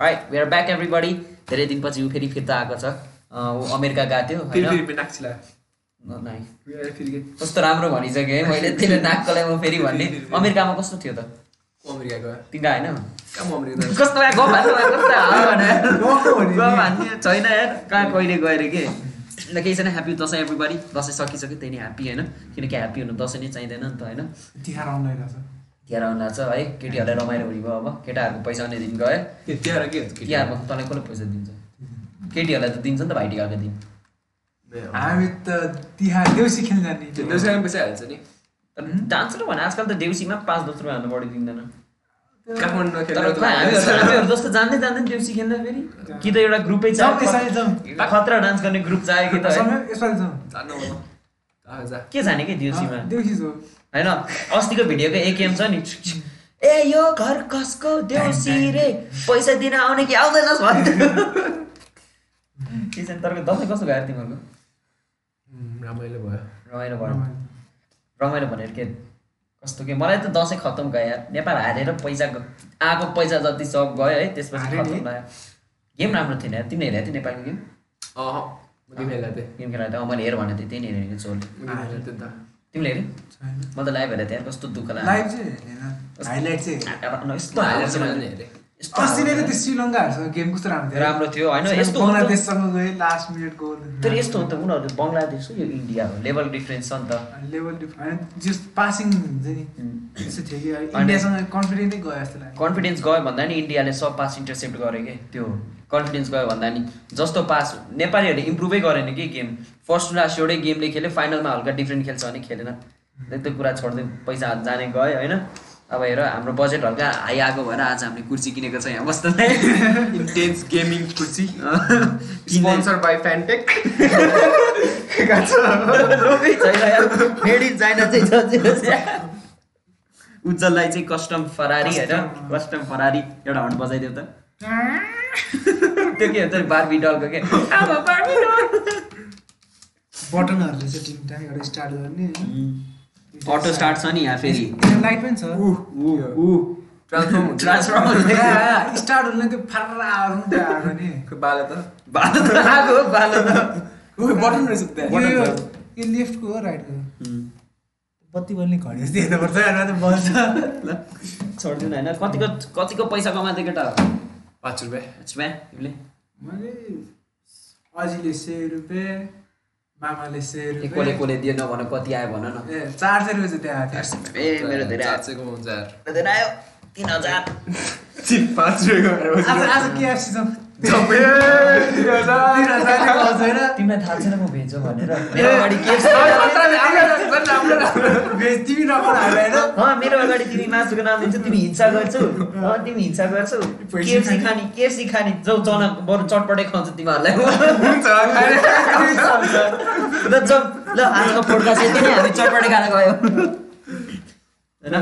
Right we are back everybody धेरै दिनपछि ऊ फेरि फिर्ता आएको छ। अँ, ऊ अमेरिका गएको थियो फेरि होइन? फेरि नाक्सिला न- नाइ। फेरि के? कस्तो राम्रो भनिसक्यो है मैले त्यसले नाकलाई म फेरि भन्ने। अमेरिकामा कस्तो थियो त? अमेरिका गयो तिनका होइन? कस्तो छैन यार। कहाँ कहिले गएर के? ल केही छैन ह्याप्पी दसैँ एभ्रीबडी दसैँ सकिसक्यो त्यही नै ह्याप्पी होइन। किनकि ह्याप्पी हुनु दसैँ नै चाहिँदैन नि त होइन। तिहार आउनु तिहार आउनु लाग्छ है। केटीहरूलाई रमाइलो हुने भयो अब। केटाहरूको पैसा आउने दिन गयो। तिहार के? हुन्छ केटी? तिहारमा तँलाई कसले पैसा दिन्छ? केटीहरूलाई त दिन्छ नि त भाइटिकाको दिन। हामी त तिहार देउसी खेल्न जाने। त्यो देउसीमा पैसा हाल्छ नि। र भने आजकल त देउसीमा पाँच दस रुपियाँ हाल्नु बढी दिँदैन। जस्तो जान्दै जान्दैन देउसी खेल्दा फेरि? कि त एउटा ग्रुपै चाहियो खतरा डान्स गर्ने ग्रुप चाहियो कि त के जाने कि देउसीमा होइन अस्तिको भिडियोको एकेएम छ नि। ए यो घर कसको देउसी रे? पैसा दिन आउने कि आउँदैनस् भन्थ्यो के छ तर दसैँ कस्तो गयो तिमीहरूको? रमाइलो भयो। रमाइलो भयो। रमाइलो। भनेर के? कस्तो के मलाई त दसैँ खत्तम गयो यार। नेपाल हारेर पैसा आएको पैसा जति सब गयो है त्यसपछि? खत्तम भयो। गेम राम्रो थिएन यार तिमीले हेरेको थियो नेपालको गेम? अँ थिएँ। गेम खेला थियो मैले हेर भनेको थिएँ त्यही नै हेरेको चोल तिमीले हेऱ्यो म त लाइभ हेरेको थिएँ कस्तो दुःख लाग्यो। हाइलाइट चाहिँ हेरेँ। त्यो श्रीलङ्काहरूसँग गेम कस्तो राम्रो थियो राम्रो थियो होइन यस्तो हो नि त- बङ्गलादेशसँग गए लास्ट मिनट गोल तर यस्तो हो नि त उनीहरू बङ्गलादेश हो यो इन्डिया हो लेभल डिफ्रेन्स छ नि त लेभल होइन जस पासिङ हुन्छ नि त्यस्तो थियो कि अनि- इन्डियासँग कन्फिडेन्टै गयो जस्तो लाग्यो कन्फिडेन्स गयो भन्दा नि इन्डियाले सब पास इन्टरसेप्ट गर्यो कि त्यो कन्फिडेन्स गयो भन्दा नि जस्तो पास नेपालीहरूले इम्प्रुभै गरेन कि गेम फर्स्ट लास्ट एउटै गेमले खेल्यो फाइनलमा हल्का डिफ्रेन्ट खेल्छ भने खेलेन त्यो कुरा छोड्दै पैसा जाने गयो होइन अब हेर हाम्रो बजेट हल्का हाई आएको भएर आज हामीले कुर्सी किनेको छ यहाँ बस्दै इन्टेन्स गेमिङ कुर्सी। स्पोन्सर बाई फ्यान्टेक चाइना चाहिँ छ। जे होस्। उज्जवललाई चाहिँ कस्टम फरारी होइन? कस्टम फरारी एउटा हन्ड बजाइदेऊ त। त्यो के हुन्छ बार्बी डलको के आमा बार्बी डल बटनहरूले चाहिँ तिनवटा एउटा स्टार्ट गर्ने। अटो स्टार्ट छ नि यहाँ फेरि? लाइट पनि छ। ट्रान्सफर्म हुन्छ। ट्रान्सफर्म हुन्छ। स्टार्ट हुने त्यो फर्रा आउनु आएको नि। खै बाले त। बालो त आएको बालो त। बटन रहेछ त्यहाँ। यो यो लेफ्टको हो राइटको बत्ती बल्ने घडी जस्तो हेर्नुपर्छ होइन? त बल्छ। छोडिदिनु होइन? कतिको कतिको पैसा कमाएको केटा? पाँच रुपियाँ रुपियाँ तिमीले मैले अजीले सय रुपियाँ मामाले सय ए, कसले कसले दिएन भन कति आयो भन न। ए चार सय रुपियाँ चाहिँ त्यहाँ आएको थियो। ए मेरो धेरै आयो। चार सयको हुन्छ। धेरै आयो। तिन हजार। पाँच रुपियाँको आज आज केएफसी जाउँ तिमीलाई थाहा छैन म भेज भनेर मेरो अगाडि तिमी मासुको नाम दिन्छौ तिमी हिंसा गर्छौ तिमी हिंसा गर्छौ केएफसी खाने केएफसी खाने जाउ चना बरु चटपटै खुवाउँछु तिमीहरूलाई ल आजको पोडकास्ट यति नै हामी चटपटे खान गयो होइन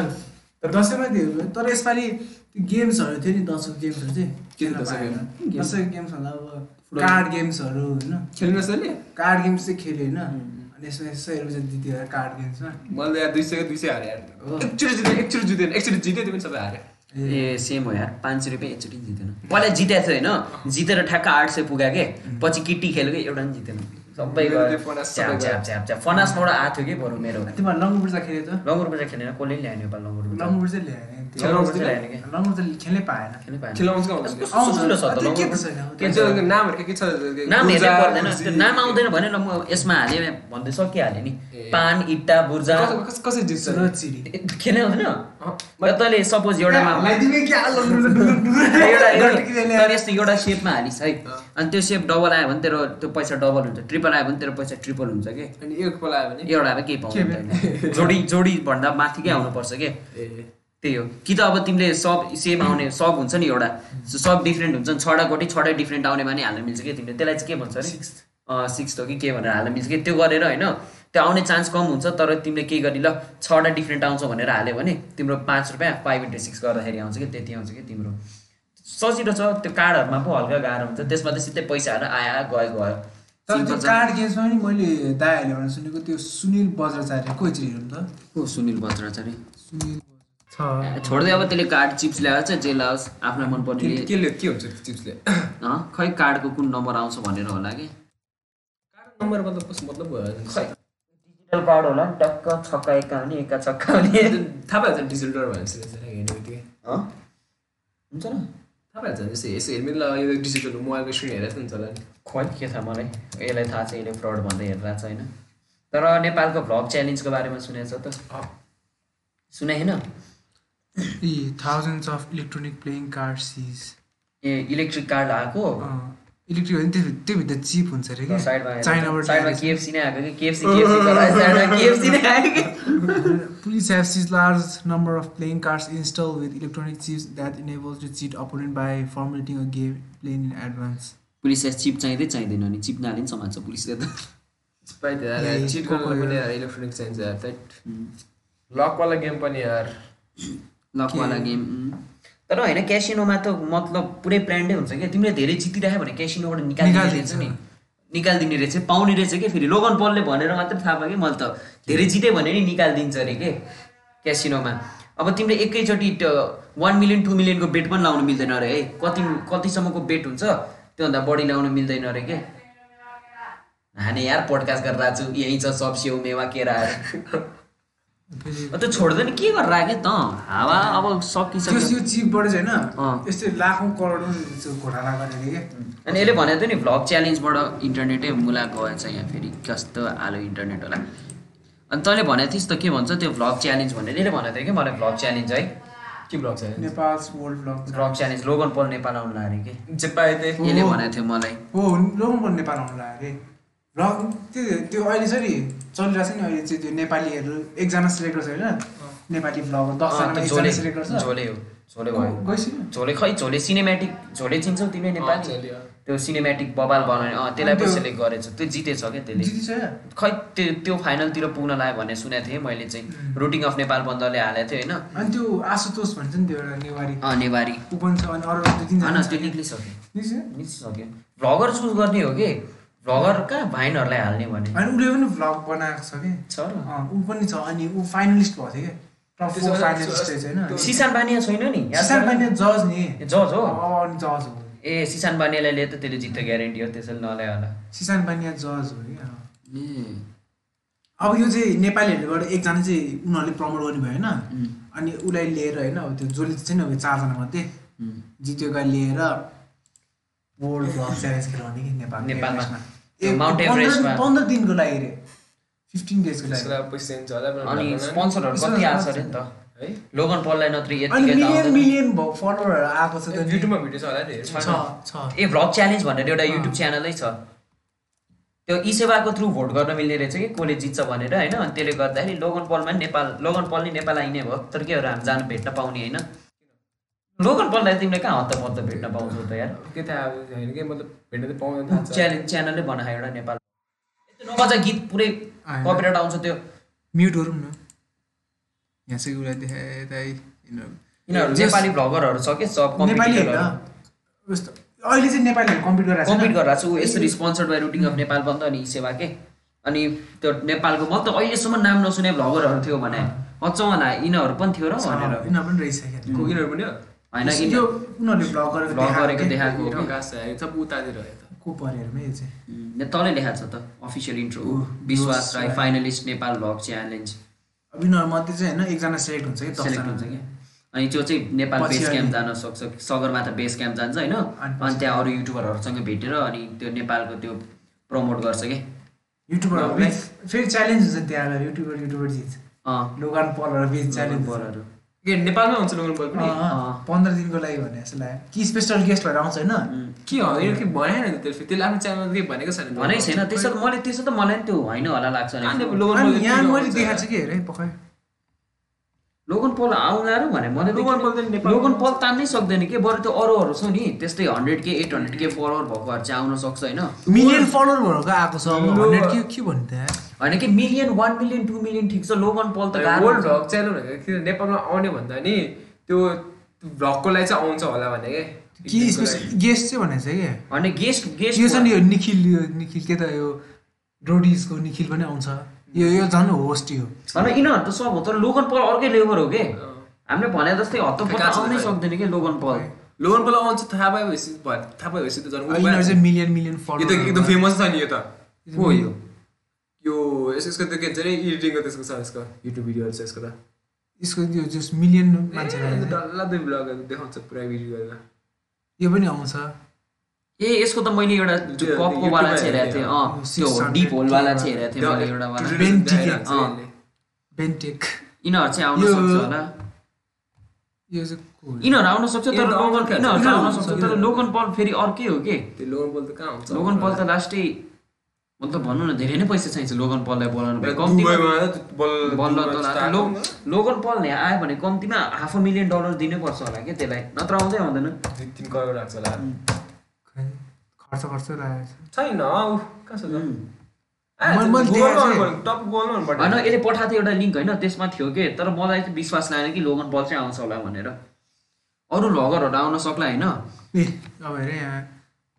दसैँमा थियो तर यसपालि त्यो गेम्सहरू थियो नि दसैँको गेम्सहरू चाहिँ। के खेल्न पाएन। दसैँको गेम्सहरू अब कार्ड गेम्सहरू होइन। खेल्नु सर कार्ड गेम्स चाहिँ खेल्यो होइन। अनि यसमा सय रुपियाँ चाहिँ दिदियो कार्ड गेम्समा मैले यार दुई सयको दुई सय हारेँ। एकचोटि जित्यो एकचोटि जित्यो एकचोटि जित्यो त्यो पनि सबै हारेँ। ए। सेम हो यार। पाँच सय रुपियाँ एकचोटि जितेन पहिला जितेको थियो होइन? जितेर ठ्याक्क आठ सय पुग्यो के? पछि किटी खेलेको एउटा पनि जितेन। सबै फनासबाट आएको थियो कि बरु मेरो? तिमीहरू लङ्गु बुर्जा खेल्यो त? लङ्गुर बजार खेलेन। कसले ल्यायो नेपाल लङ्गुर बजार लङ्गु बुर्जा ल्याएन खेल्नै पाएन नाम आउँदैन भने ल म यसमा हालेँ भन्दै सकिहालेँ नि। पान इट्टा बुर्जा खेल्ने हुँदैन तैँले सपोज एउटामा एउटा यस्तो एउटा सेपमा हालिस् है अनि त्यो सेप डबल आयो भने तेरो त्यो पैसा डबल हुन्छ ट्रिपल आयो भने तेरो पैसा ट्रिपल हुन्छ कि अनि एक पल आयो भने एउटा केही पाउँदैन जोडी जोडी भन्दा माथिकै आउनुपर्छ कि ए त्यही हो। कि त अब तिमीले सब सेम आउने सब हुन्छ नि एउटा। सब डिफ्रेन्ट हुन्छ। नि छवटा गोटी छवटै डिफ्रेन्ट आउने भने हाल्न मिल्छ कि तिमीले? त्यसलाई चाहिँ के भन्छ अरे? सिक्स हो कि के भनेर हाल्न मिल्छ कि? त्यो गरेर होइन त्यो आउने चान्स कम हुन्छ तर तिमीले के गरी ल छवटा डिफ्रेन्ट आउँछ भनेर हाल्यो भने तिम्रो पाँच रुपियाँ फाइभ इन्टु सिक्स गर्दाखेरि आउँछ कि? त्यति आउँछ कि तिम्रो। सजिलो छ त्यो कार्डहरूमा पो हल्का गाह्रो हुन्छ। त्यसमा त सिधै पैसाहरू आयो गयो गयो। तर त्यो। कार्ड गेम्समा पनि मैले दाइहरूले भनेर सुनेको त्यो सुनिल बज्राचार्य को चाहिँ हेरौँ त? को सुनिल बज्राचार्य? सुनिल छोड्दै अब त्यसले कार्ड चिप्स ल्याएर चाहिँ जे लाओस् आफ्नो मन पर्ने के के के हुन्छ चिप्सले खै कार्डको कुन नम्बर आउँछ भनेर होला कि? कार्ड नम्बर मतलब कस्तो मतलब खै? डिजिटल कार्ड होला नि टक्क छक्का एका हुने एका छक्का हुने। थाहा पाइहाल्छ डिजिटल भनेपछि हेर्ने बित्तिकै। अँ? हुन्छ न। थाहा पाइहाल्छ यसो यसो हेर्नु ल यो डिजिटल मोबाइलको स्क्रिन हेरेको हुन्छ होला नि। खोइ के थाहा मलाई? यसलाई थाहा छ यसले फ्रड भन्दै हेरिरहेको छ होइन तर नेपालको भ्लग च्यालेन्जको बारेमा सुनेको छ त? सुने होइन? यी thousands of electronic playing card seize A electric card आएको? इलेक्ट्रिक होइन त्यो त्योभित्र चिप हुन्छ अरे कि? साइडमा चाइनाबाट साइडमा केएफसी नै आएको कि? केएफसी केएफसी साइडमा केएफसी नै आएको कि? Police have seized large number of playing cards installed with electronic chips that enables to cheat opponent by formulating a game playing in advance. पुलिसलाई चिप चाहिँदै चाहिँदैन नि। चिप नहाले नि समात्छ पुलिसले त। चिट गर्नु इलेक्ट्रोनिक चाहिन्छ लकवाला गेम पनि यार। लकवाला गेम तर होइन क्यासिनोमा त मतलब पुरै ब्रान्डै हुन्छ क्या। तिमीले धेरै जितिरहेयो भने क्यासिनोबाट निकालिदिने रहेछ निकालिदिन्छ। नि। निकालिदिने रहेछ पाउने रहेछ कि फेरि लोगन पलले भनेर मात्रै थाहा पायो कि मैले त धेरै जित्यो भने नि निकालिदिन्छ अरे के? क्यासिनोमा। अब तिमीले एकैचोटि वान मिलियन टू मिलियनको बेट पनि लाउनु मिल्दैन अरे है। कति कतिसम्मको बेट हुन्छ त्योभन्दा बढी लाउनु मिल्दैन अरे के? हाने यार पोडकास्ट गरेर छु यहीँ छ सब स्याउ मेवा केराहरू त्यो छोड्दैन के गरेर राख्यो त हावा अब सकिसक्यो त्यो चिपबाट चाहिँ। होइन यस्तै लाखौँ करोडौँ घोटाला गरेर क्या अनि यसले भनेको थियो नि भ्लग च्यालेन्जबाट इन्टरनेटै मुला गएछ यहाँ फेरि कस्तो आलो इन्टरनेट होला अनि तैँले भनेको थिइस् त के भन्छ त्यो भ्लग च्यालेन्ज भनेर यसले भनेको थियो कि मलाई भ्लग च्यालेन्ज है के ब्लग छ Nepal world blog vlog challenge Logan Paul Nepal आउनु लाग्यो कि जे पाए त्यही यसले। भनेको थियो मलाई हो लोगौँ पनि नेपाल आउनु लाग्यो अरे ब्लग त्यो त्यो अहिले छ नि चलिरहेको छ नि अहिले चाहिँ त्यो नेपालीहरू एकजना सिलेक्ट गर्छ होइन? नेपाली दसजनामा त्यो एकजना सिलेक्ट गर्छ। झोले हो झोले भयो। गइसिन झोले खै झोले सिनेमेटिक झोले चिन्छौ तिमीले नेपाली। त्यो सिनेमेटिक बबाल बनाउने अँ त्यसलाई पो त्यो- सेलेक्ट गरेछ। त्यो जितेछ क्या त्यसले। जितिछ खै त्यो त्यो फाइनलतिर पुग्न लाग्यो भन्ने सुनेको थिएँ मैले चाहिँ। रुटिङ अफ नेपाल बन्दले हालेको थियो होइन। अनि त्यो आशुतोष भन्छ नि त्यो एउटा नेवारी। अँ नेवारी। ऊ पनि छ अनि अरू होइन। त्यो निक्लिसक्यो निस्क्यो? निस्किसक्यो। भ्लगर चुज गर्ने हो कि? भ्लगर कहाँ भाइनहरूलाई हाल्ने भने। अनि उसले पनि भ्लग बनाएको छ कि? छ ऊ पनि छ अनि ऊ फाइनलिस्ट भएको थियो सिसान बानिया छैन नि? जज नि। ए, जज हो? अँ, अनि जज हो। ए सिसान बानियालाई लियो त त्यसले जित्छ ग्यारेन्टी हो त्यसैले नल्यायो होला। सिसान पाण्डे जज हो कि? अब यो चाहिँ नेपालीहरूबाट एकजना चाहिँ उनीहरूले प्रमोट गर्ने भयो होइन। अनि उसलाई लिएर होइन अब त्यो जसले चाहिँ अब चारजना मध्ये। जित्योका लिएर। वर्ल्ड ब्लग च्यालेन्ज खेलाउने कि नेपाल नेपालमा। पन्ध्र- दिनको लागि रे। फिफ्टिन डेजको लागि। पैसा दिन्छ होला अनि स्पोन्सरहरू कति आएको अरे नि त? है? लोगन पललाई नत्र यतिकै त मिलियन। मिलियन फलोवरहरू आएको छ। युट्युबमा भिडियो छ होला नि छ छ। ए भ्लग च्यालेन्ज भनेर एउटा। युट्युब च्यानलै छ। त्यो ई सेवाको थ्रु भोट गर्न मिल्ने रहेछ कि? कसले जित्छ भनेर होइन? अनि त्यसले गर्दाखेरि लोगन पलमा नेपाल लोगन पल नि नेपाल आइने भयो। तर के हो हामी जानु भेट्न पाउने होइन? लोगन पललाई तिमीले कहाँ हत्त पत्त भेट्न पाउँछौ त यार? के थाहा अब होइन कि? मतलब भेट्न त पाउँदैन थाहा छ च्यालेन्ज च्यानलै बनायो एउटा नेपाल। यस्तो नबजा गीत पुरै। कपिराइट आउँछ त्यो। म्युट गरौँ न यहाँ चाहिँ उसलाई देखाए यता यिनीहरू। नेपाली भ्लगरहरू छ कि? सब नेपाली अहिले चाहिँ नेपालीहरू कम्पिट गरिरहेको कम्पिट छ गरिरहेको छु। यसरी sponsored by routing of Nepal बन्द अनि सेवा के? अनि त्यो नेपालको म त अहिलेसम्म नाम नसुने भ्लगरहरू थियो भने अचम्म यिनीहरू पनि थियो र भनेर। यिनीहरू पनि रहेछ यिनीहरू पनि हो? होइन यो यिनीहरू उनीहरूले भ्लग गरेको भ्लग देखाएको गरेको के? देखाएको सब उतातिर को परेहरूमा यो चाहिँ। तलै लेखाएको छ त official intro Bishwas Rai. Finalist Nepal vlog challenge अब चाहिँ होइन एकजना सेलेक्ट हुन्छ कि सेलेक्ट हुन्छ कि अनि त्यो चाहिँ नेपाल बेस क्याम्प जान सक्छ सगरमाथा बेस क्याम्प जान्छ होइन? अनि त्यहाँ अरू युट्युबरहरूसँग भेटेर अनि त्यो नेपालको त्यो प्रमोट गर्छ कि युट्युबर फेरि च्यालेन्ज हुन्छ त्यहाँ युट्युबर युट्युबर जित अँ। लोगान पलहरू च्यालेन्ज बलहरू के नेपालमै हुन्छ लोगन बल पनि। पन्ध्र दिनको लागि भने जस्तो लाग्यो। कि स्पेसल गेस्ट भएर आउँछ होइन? के हो? यो के भनेन नि त्यसले त्यसले आफ्नो च्यानल के भनेको छैन भनेको छैन। त्यसो त मैले त्यसो त मलाई नि त्यो होइन होला लाग्छ यहाँ मैले आउँछ? देखाएको छु कि हेरेँ पक्कै। लोगन पोल आउला र भने मलाई लोगन पोल तान्नै सक्दैन कि? बरु त्यो अरूहरू छ नि त्यस्तै हन्ड्रेड के एट हन्ड्रेड के फलोवर भएकोहरू चाहिँ आउन सक्छ होइन। मिलियन फलोवर भएको आएको छ। हन्ड्रेड के के भन्नु त्यहाँ होइन कि million one million two million ठिक छ लोगन पोल त गाह्रो वर्ल्ड। भ्लग च्यानल भनेको किन नेपालमा आउने भन्दा नि त्यो भ्लगको लागि चाहिँ आउँछ होला भने के? कि स्पेसल गेस्ट चाहिँ भनेको छ क्या होइन गेस्ट यो गेस्ट छ नि यो निखिल यो निखिल के त यो रोडिजको निखिल पनि आउँछ। यो यो झन् होस्ट यो। होइन यिनीहरू त सब हो तर लोगन पल अर्कै लेबर हो के? हामीले भने जस्तै हत्तो कहाँ छ आउनै? सक्दैन कि लोगन पल लोन पल आउँछ थाहा भएपछि थाहा भएपछि त झन् चाहिँ मिलियन मिलियन यो त एकदम फेमस छ नि यो त। हो यो। यो यस- यसको त के भन्छ अरे? एडिटिङको त्यसको छ यसको। युट्युब भिडियोहरू छ यसको त। यसको त्यो जस मिलियन मान्छे डल्लादै ब्लगहरू देखाउँछ पुरा भिडियो गरेर यो पनि आउँछ। ए यसको त मैले एउटा कपको वाला चाहिँ हेरेको थिएँ। अँ त्यो 600 डिप होलवाला चाहिँ हेरेको थिएँ मैले एउटा वाला। बेन्टेक यिनीहरू चाहिँ आउन सक्छ होला? यिनीहरू आउन सक्छ तर लोगन यिनीहरू आउन। सक्छ तर लोगन पल फेरि अर्कै हो के? त्यो लोन पल त कहाँ हुन्छ लोगन पल त लास्टै मतलब भनौँ न धेरै नै पैसा चाहिन्छ लोगन पललाई बोलाउनु भयो। कम्तीमा दुबईमा त बल- बल्ल लोगन पल यहाँ आयो भने कम्तीमा हाफ अ मिलियन डलर दिनै पर्छ होला कि त्यसलाई? नत्र आउँदै आउँदैन दुई तिन करोड लाग्छ होला खै, खर्च खर्च लागेको छ छैन ऊ पर्यो। होइन यसले पठाएको थियो एउटा लिङ्क होइन त्यसमा थियो कि तर मलाई चाहिँ विश्वास लागेन कि लोगन पल चाहिँ आउँछ होला भनेर। अरू भ्लगरहरू आउन सक्ला होइन? ए अब हेरे यहाँ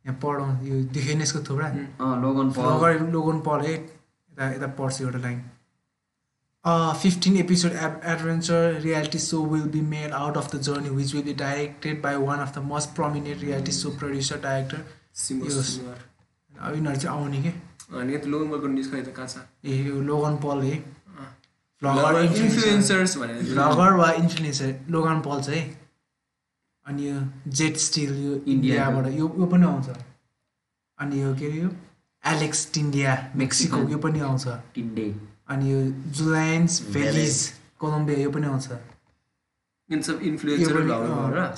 यहाँ पढाउँ यो डिफेनेसको थुप्रा। अँ, लोगन पल लोगन पढ है यता यता पढ्छु एउटा line. Fifteen episode adventure reality show will be made out of the journey which will be directed by one of the most prominent reality show producer director सिम्बो। अब यिनीहरू चाहिँ आउने के? अनि यो त लोगन पलको न्युज खै त कहाँ छ? ए यो लोगन पल है। भ्लगर इन्फ्लुएन्सर्स भनेर। भ्लगर वा इन्फ्लुएन्सर लोगन पल चाहिँ। अनि यो जेट स्टिल यो इन्डियाबाट यो यो पनि आउँछ। अनि यो के अरे यो? एलेक्स टिन्डिया मेक्सिको यो पनि आउँछ। टिन्डे अनि यो जुलाइन्स भेलिज। कोलम्बिया यो पनि आउँछ।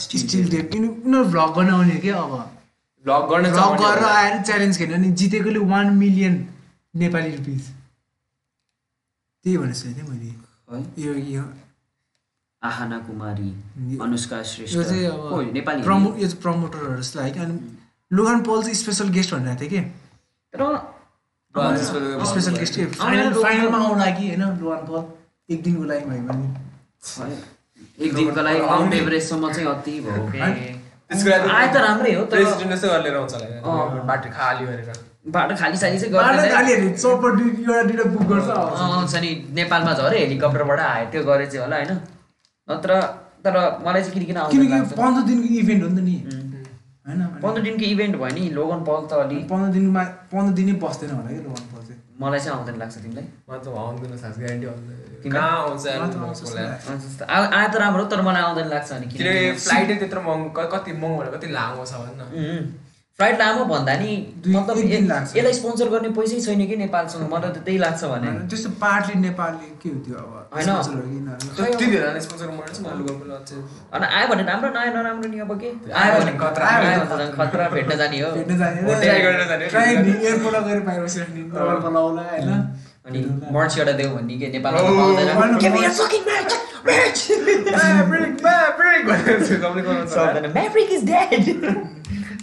स्टिल डेप यिनी- उनीहरू भ्लग बनाउने क्या अब? भ्लग गर्न भ्लग गरेर आएर च्यालेन्ज खेल्यो अनि जितेकोले वान मिलियन नेपाली रुपिज त्यही भनेर सुनेको थिएँ मैले। यो यो। आहाना कुमारी अनुष्का श्रेष्ठ। चाहिँ नेपाली प्रमो? यो चाहिँ प्रमोटरहरू जस्तो लाग्यो। अनि लोगन पल चाहिँ स्पेसल गेस्ट भनिरहेको थियो कि? तर स्पेसल गेस्ट फाइनल फाइनलमा आउनु लागि होइन लोगन पल? एक दिनको लागि भयो भने। एक दिनको लागि माउन्ट एभरेस्टसम्म चाहिँ अति भयो। होइन? त्यसको लागि आए त राम्रै हो तर प्रेसिडेन्ट जस्तो गरेर आउँछ होला। बाटो खाली गरेर बाटो खाली साली चाहिँ बुक गर्छ। आउँछ। आउँछ नि नेपालमा झरे हेलिकप्टरबाट आयो त्यो गरे चाहिँ होला होइन? नत्र तर मलाई चाहिँ किनकि लाग्छ। पन्ध्र दिनको इभेन्ट हो नि त नि। होइन पन्ध्र दिनको इभेन्ट भयो नि लोगन पल त अलि। पन्ध्र दिनमा पन्ध्र दिनै बस्दैन होला कि लोगन पल मलाई चाहिँ आउँदैन लाग्छ तिमीलाई? म त आउँदैन ग्यारेन्टी आउँदैन। राम्रो हो, तर मलाई आउँदैन लाग्छ अनि फ्लाइटै त्यत्रो महँगो कति महँगो भनेर कति लामो छ भन्न फ्लाइट लामो भन्दा नि मतलब। यसलाई स्पोन्सर गर्ने पैसै छैन कि नेपालसँग? मलाई त त्यही लाग्छ भने। त्यस्तो पार्टली नेपालले के हो। त्यो अब होइन। आयो भने राम्रो नआयो नराम्रो नि अब के? आयो भने खतरा, खतरा भेट्न जाने हो। होइन? अनि मर्च एउटा देऊ भन्ने के नेपालमा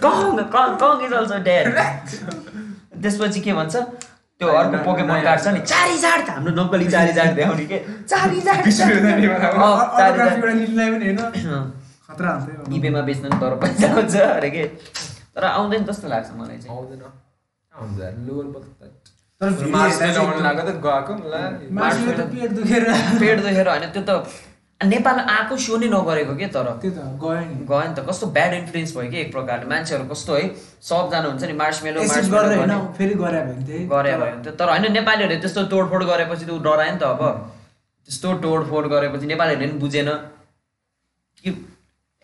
Kong! Kong! Kong is also dead! त्यसपछि के भन्छ। त्यो अर्को पोकेमोन कार्ड छ नि। चारी झाड हाम्रो नक्कली चारी झाड देखाउने के? चारी अब। इबेमा बेच्नु नि तर पैसा हुन्छ अरे के? तर आउँदैन जस्तो लाग्छ मलाई चाहिँ। आउँदैन। त- त त पेट दुखेर होइन त्यो त नेपाल आएको सो नै नगरेको के तर? त्यो त गयो नि। गयो नि त। कस्तो ब्याड इन्फ्लुएन्स भयो कि एक प्रकारले। मान्छेहरू कस्तो है सबजना हुन्छ नि गर्ने। फेरि गरे भयो नि त। तर होइन नेपालीहरूले त्यस्तो तोडफोड गरेपछि त ऊ डरायो नि त अब। त्यस्तो तोडफोड गरेपछि नेपालीहरूले पनि बुझेन।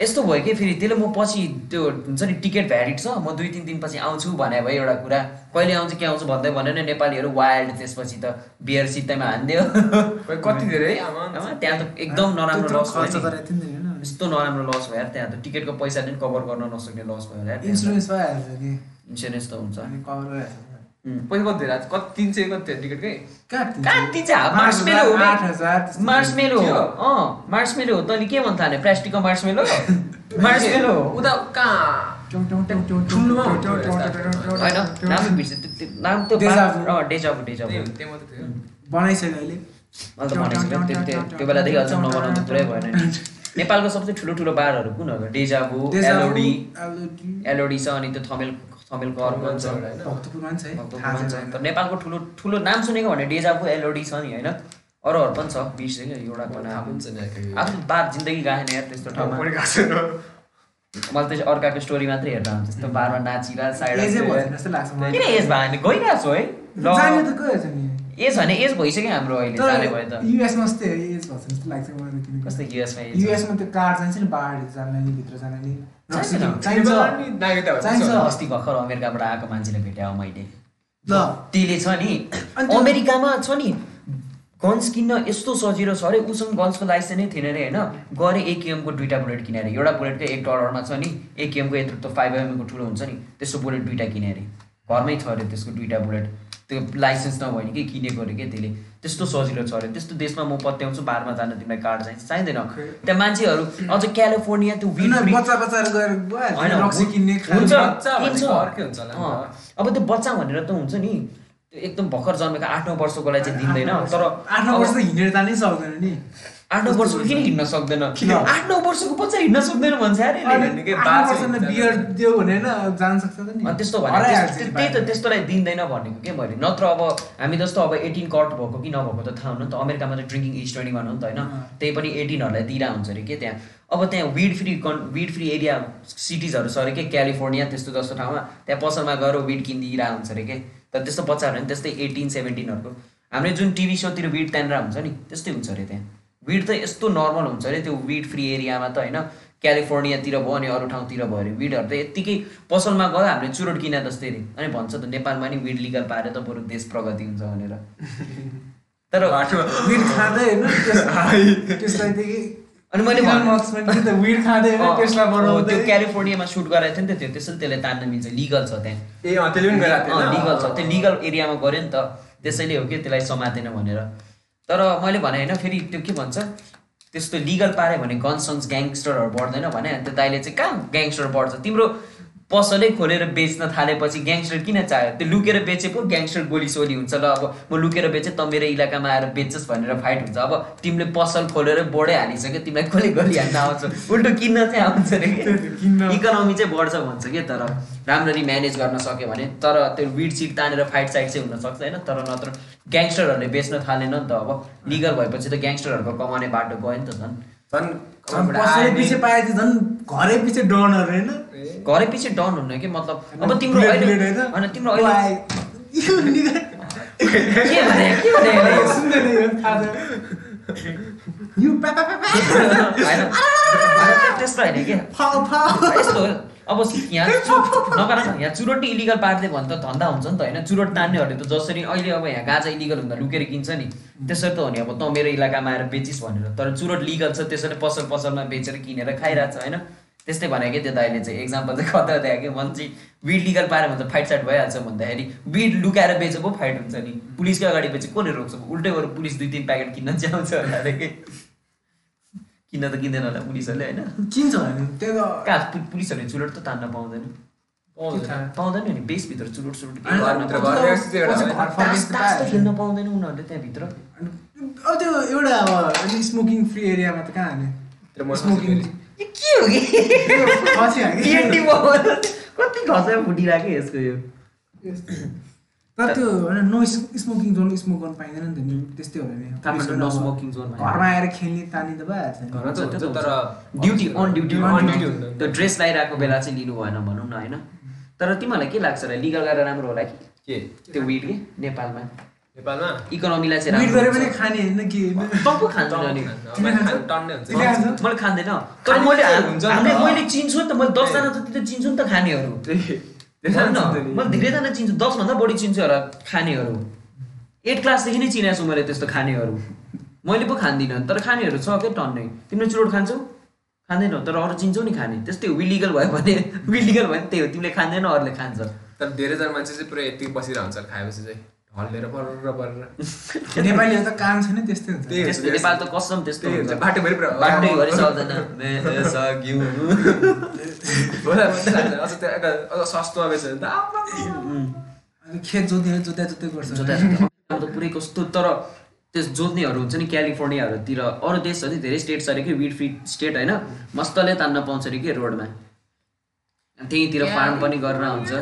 यस्तो भयो कि फेरि त्यसले म पछि त्यो हुन्छ नि टिकट भ्यालिड छ म दुई तिन दिनपछि आउँछु भने भयो एउटा कुरा। कहिले आउँछु के आउँछु भन्दै भने नै नेपालीहरू वाइल्ड त्यसपछि त बियर सित्तैमा हानिदियो। कति धेरै? त्यहाँ त एकदम नराम्रो लस भयो यस्तो नराम्रो लस भयो त्यहाँ त। टिकटको पैसा पनि कभर गर्न नसक्ने लस भयो इन्सुरेन्स त। हुन्छ। पैसा कति आएको? कति तिन सय कति थियो टिकटकै कहाँ आठ मार्समेलो हजार, हो। हो? अँ हो। तैँले के भन्छ थाहा प्लास्टिकको मार्समेलो? हो। उता कहाँ? त्यो- थियो बनाइसक्यो अहिले? मैले बेलादेखि अझ नबनाउनु पुरै भएन नेपालको सबसे ठुलो ठुलो बारहरू कुन हो? डेजाबु एलोडी एलोडी छ अनि त्यो थमेल थमेल कर पनि छ भक्तपुरमा पनि छ है भक्तपुरमा थाहा पनि छ। छैन तर नेपालको ठुलो ठुलो नाम सुनेको भने डेजाबु एलोडी छ नि होइन? अरूहरू पनि छ बिर्सेको एउटा पनि थाहा पनि छैन यार आफ्नो बार जिन्दगी गएन यार त्यस्तो ठाउँमा। मैले चाहिँ अर्काको स्टोरी मात्रै हेर्दा हुन्छ त्यस्तो बारमा नाचिरहेको साइड भएन किन एज भयो भने गइरहेको छु है एज भने एज भइसक्यो हाम्रो अहिले जाने भयो त। युएसमा जस्तै एज भएको जस्तो लाग्छ मलाई कस्तो युएसमा युएसमा त्यो कार्ड चाहिन्छ नि बाहिर जान भित्र जान नि। चाहिन्छ। अस्ति भर्खर अमेरिकाबाट आएको मान्छेले भेट्यायो मैले। ल। त्यसले छ नि। अमेरिकामा छ नि। गन्स किन्न यस्तो सजिलो छ। अरे उसँग गन्सको लाइसेन्स नै थिएन अरे होइन? गरे एकेएमको दुइटा बुलेट किने अरे एउटा बुलेटको एक डलरमा छ नि। एकेएमको यत्रो त फाइभ एमएमको ठुलो हुन्छ नि। त्यस्तो बुलेट दुइटा किने अरे घरमै छ अरे त्यसको दुइटा बुलेट त्यो लाइसेन्स नभए नि के किनेको अरे के त्यसले? त्यस्तो सजिलो छ अरे। त्यस्तो देशमा म पत्याउँछु बारमा जान तिमीलाई कार्ड चाहिन्छ। चाहिँदैन। त्यहाँ मान्छेहरू अझ क्यालिफोर्निया त्यो अब त्यो बच्चा भनेर त हुन्छ नि। एकदम भर्खर जन्मेको आठ नौ वर्षकोलाई चाहिँ दिँदैन। तर आठ नौ वर्ष त हिँडेर जानै सक्दैन नि। आठ नौ वर्षको किन हिँड्न सक्दैन। आठ नौ वर्षको बच्चा हिँड्न सक्दैन भन्छ त्यही त। त्यस्तोलाई दिँदैन भनेको के मैले? नत्र अब हामी जस्तो अब एटिन कट भएको कि नभएको त थाहा हुनु नि त। अमेरिकामा त ड्रिङ्किङ एज ट्वेन्टी वान हो नि त होइन। त्यही पनि एटिनहरूलाई दिइरहेको हुन्छ अरे के त्यहाँ? अब त्यहाँ विड फ्री कन् विड फ्री एरिया सिटिजहरू छ अरे के? क्यालिफोर्निया त्यस्तो जस्तो ठाउँमा। त्यहाँ पसलमा गएर विड किनिदिइरहेको हुन्छ अरे के? तर त्यस्तो बच्चाहरू नि त्यस्तै एटिन सेभेन्टिनहरूको हाम्रो जुन टिभी सोतिर विड त्यहाँनिर हुन्छ नि त्यस्तै हुन्छ अरे त्यहाँ। विड त यस्तो नर्मल हुन्छ अरे त्यो विड फ्री एरियामा त होइन क्यालिफोर्नियातिर भयो अनि अरू ठाउँतिर भयो अरे। विडहरू त यत्तिकै पसलमा गयो हामीले चुरोट किने जस्तै अरे अनि भन्छ त नेपालमा नि विड लिगल पारे त बरु देश प्रगति हुन्छ भनेर। तर विड खाँदै अनि मैले त्यो क्यालिफोर्नियामा सुट गराएको थियो नि त त्यो त्यसैले त्यसलाई तान्न मिल्छ लिगल छ त्यहाँ। लिगल छ। त्यो लिगल एरियामा गऱ्यो नि त त्यसैले हो कि त्यसलाई समातेन भनेर। तर मैले भने होइन फेरि त्यो के भन्छ? त्यस्तो लिगल पाऱ्यो भने गनसन्स ग्याङ्स्टरहरू बढ्दैन भने अनि त्यो दाइले चाहिँ कहाँ ग्याङ्स्टर बढ्छ? तिम्रो पसलै खोलेर बेच्न थालेपछि ग्याङ्स्टर किन चाह्यो त्यो लुकेर बेचे पो ग्याङ्स्टर गोली सोली हुन्छ ल अब। म लुकेर बेचेँ त मेरो इलाकामा आएर बेच्छस् भनेर फाइट हुन्छ। अब तिमीले पसल खोलेर बोर्डै हालिसक्यो तिमीलाई कसले गरिहाल्न आउँछ? उल्टो किन्न चाहिँ आउँछ अरे। इकोनोमी चाहिँ बढ्छ भन्छ कि तर राम्ररी म्यानेज गर्न सक्यो भने। तर त्यो विड सिट तानेर फाइट साइड चाहिँ हुनसक्छ होइन। तर नत्र ग्याङ्स्टरहरूले बेच्न थालेन नि त अब। लिगल भएपछि त ग्याङ्स्टरहरूको कमाउने बाटो गयो नि त झन्। झन् घरै पछि डन हुन्न कि मतलब? अब तिम्रो होइन? तिम्रो त्यस्तो होइन कि। यस्तो अब यहाँ चु- नगर न यहाँ चुरोट इलिगल पार्दै भने त धन्दा हुन्छ नि त होइन? चुरोट तान्नेहरूले त जसरी अहिले अब यहाँ गाजा इलिगल हुँदा लुकेर किन्छ नि त्यसरी त हो नि। अब त मेरो इलाकामा आएर बेचिस् भनेर। तर चुरोट लिगल छ त्यसरी पसल पसलमा बेचेर किनेर खाइरहेको छ होइन? त्यस्तै भने कि त्यो दाइले चाहिँ। एक्जाम्पल चाहिँ कता दियो कि मन चाहिँ विड लिगल पाऱ्यो भने त फाइट साइट भइहाल्छ भन्दाखेरि विड लुकाएर बेचे पो फाइट हुन्छ नि। पुलिसको अगाडि बेचे कसले रोक्छ? उल्टै गएर पुलिस दुई तिन प्याकेट किन्न होला कि किन्न त किन्दैन होला पुलिसहरूले होइन? किन्छ भने त्यो त। कहाँ पुलिसहरूले चुरोट त तान्न पाउँदैन। पाउँदैन नि बेसभित्र त पाइहाल्छ। खेल्न पाउँदैन उनीहरूले त्यहाँभित्र। अब त्यो एउटा अब स्मोकिङ फ्री एरियामा त कहाँ हाने स्मोकिङ के हो कि? कति घसाइ फुटिरहेको यसको यो? तर त्यो होइन नो स्मोकिङ जोन स्मोक गर्न पाइँदैन नि त नि। त्यस्तै हो नि स्मोकिङ जोनमा घरमा आएर खेल्ने तानी त भइहाल्छ तर duty on duty on duty. त्यो ड्रेस लगाइरहेको बेला चाहिँ लिनु भएन भनौँ न होइन? तर तिमीहरूलाई के लाग्छ र लिगल गरेर राम्रो होला कि? के? त्यो विड के? नेपालमा। नेपालमा? इकोनोमीलाई चाहिँ विड राम्रो गरे पनि। खाने होइन के? टप्पु खान्छ? मैले खाँदैन तर मैले मैले चिन्छु नि त मैले दसजना जति त चिन्छु नि त खानेहरू। मैले धेरैजना चिन्छु दसभन्दा बढी चिन्छु होला खानेहरू। एट क्लासदेखि नै चिनेको छु मैले त्यस्तो खानेहरू। मैले पो खाँदिनँ तर खानेहरू छ क्या टन्नै। तिमीले चुरोट खान्छौ? खाँदैनौ तर अरू चिन्छौ नि खाने। त्यस्तै हो विलिगल भयो भने विलिगल भयो भने त्यही हो तिमीले खाँदैन अरूले खान्छ। तर धेरैजना मान्छे चाहिँ पुरै यतिकै बसिरहेको हुन्छ खाएपछि चाहिँ। परर परर। नेपालीहरू त काम छैन त्यस्तै हुन्छ। त्यस्तो नेपाल त कसम त्यस्तो हुन्छ। बाटोभरि बाटैभरि सक्दैन मे सक्यौँ होला मान्छे लाग्छ। अझ त्यो एउटा अझ सस्तोमा बेच्यो भने त आम्मा। अनि खेत जोतेर जोत्या जोत्दै गर्छ पुरै कस्तो तर त्यो जोत्नेहरू हुन्छ नि क्यालिफोर्नियाहरूतिर अरू देश छ नि धेरै स्टेट छ अरे कि विड फ्री स्टेट होइन मस्तले तान्न पाउँछ अरे कि रोडमा त्यहीँतिर फार्म पनि गरेर हुन्छ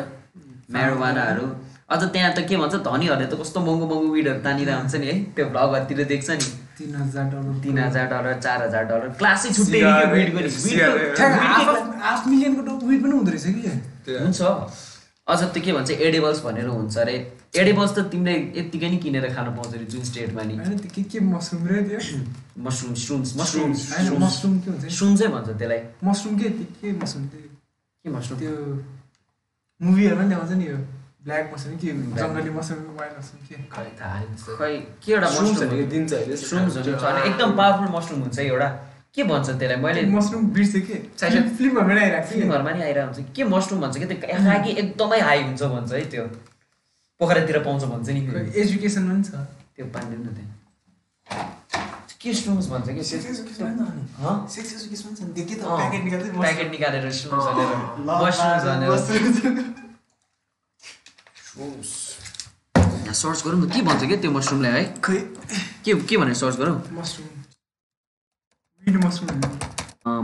म्यारोवानाहरू अझ त्यहाँ त के भन्छ धनीहरूले त कस्तो महँगो महँगो विडहरू तानिरहेको हुन्छ नि है। त्यो भ्लगहरूतिर देख्छ नि। तिन हजार डलर तिन हजार डलर चार हजार डलर। क्लासै छुट्टै वेट पनि। हुँदो रहेछ कि हुन्छ। अझ त्यो के भन्छ एडेबल्स भनेर हुन्छ अरे। एडेबल्स त तिमीले यत्तिकै नै किनेर खानु पाउँछ अरे जुन स्टेटमा नि। के के मसरुम रे त्यो? Mushroom श्रुम्स mushroom. मसरुम के हुन्छ? श्रुम्सै भन्छ त्यसलाई। मसरुम के के मसरुम के मसरुम? त्यो मुभीहरूमा पनि देखाउँछ नि यो। ब्ल्याक मसरुम के जङ्गली वाइट मसरुम के? खै थाहा। खै के एउटा Shrooms मसरुम भनेको दिन्छ अहिले श्रुम्सहरू छ अनि एकदम पावरफुल मसरुम हुन्छ एउटा। के भन्छ त्यसलाई? मैले मसरुम बिर्सेँ के? फिल्महरूमा आइरहेको थियो फिल्महरूमा नि आइरहेको हुन्छ। के मसरुम भन्छ? कि त्यो रागी एकदमै हाई हुन्छ भन्छ है त्यो। पोखरातिर पाउँछ भन्छ नि। एजुकेसनमा पनि छ। त्यो पाइँदैन त्यहाँ के श्रुम्स भन्छ कि? हँ? सेक्स एजुकेसन छ नि। त्यो के त अँ, प्याकेट निकाल्दै प्याकेट निकालेर श्रुम्स भनेर। मसरुम्स भनेर यहाँ सर्च गरौँ न के भन्छ क्या त्यो मसरुमलाई है? खै? के के भनेर सर्च गरौँ? मसरुम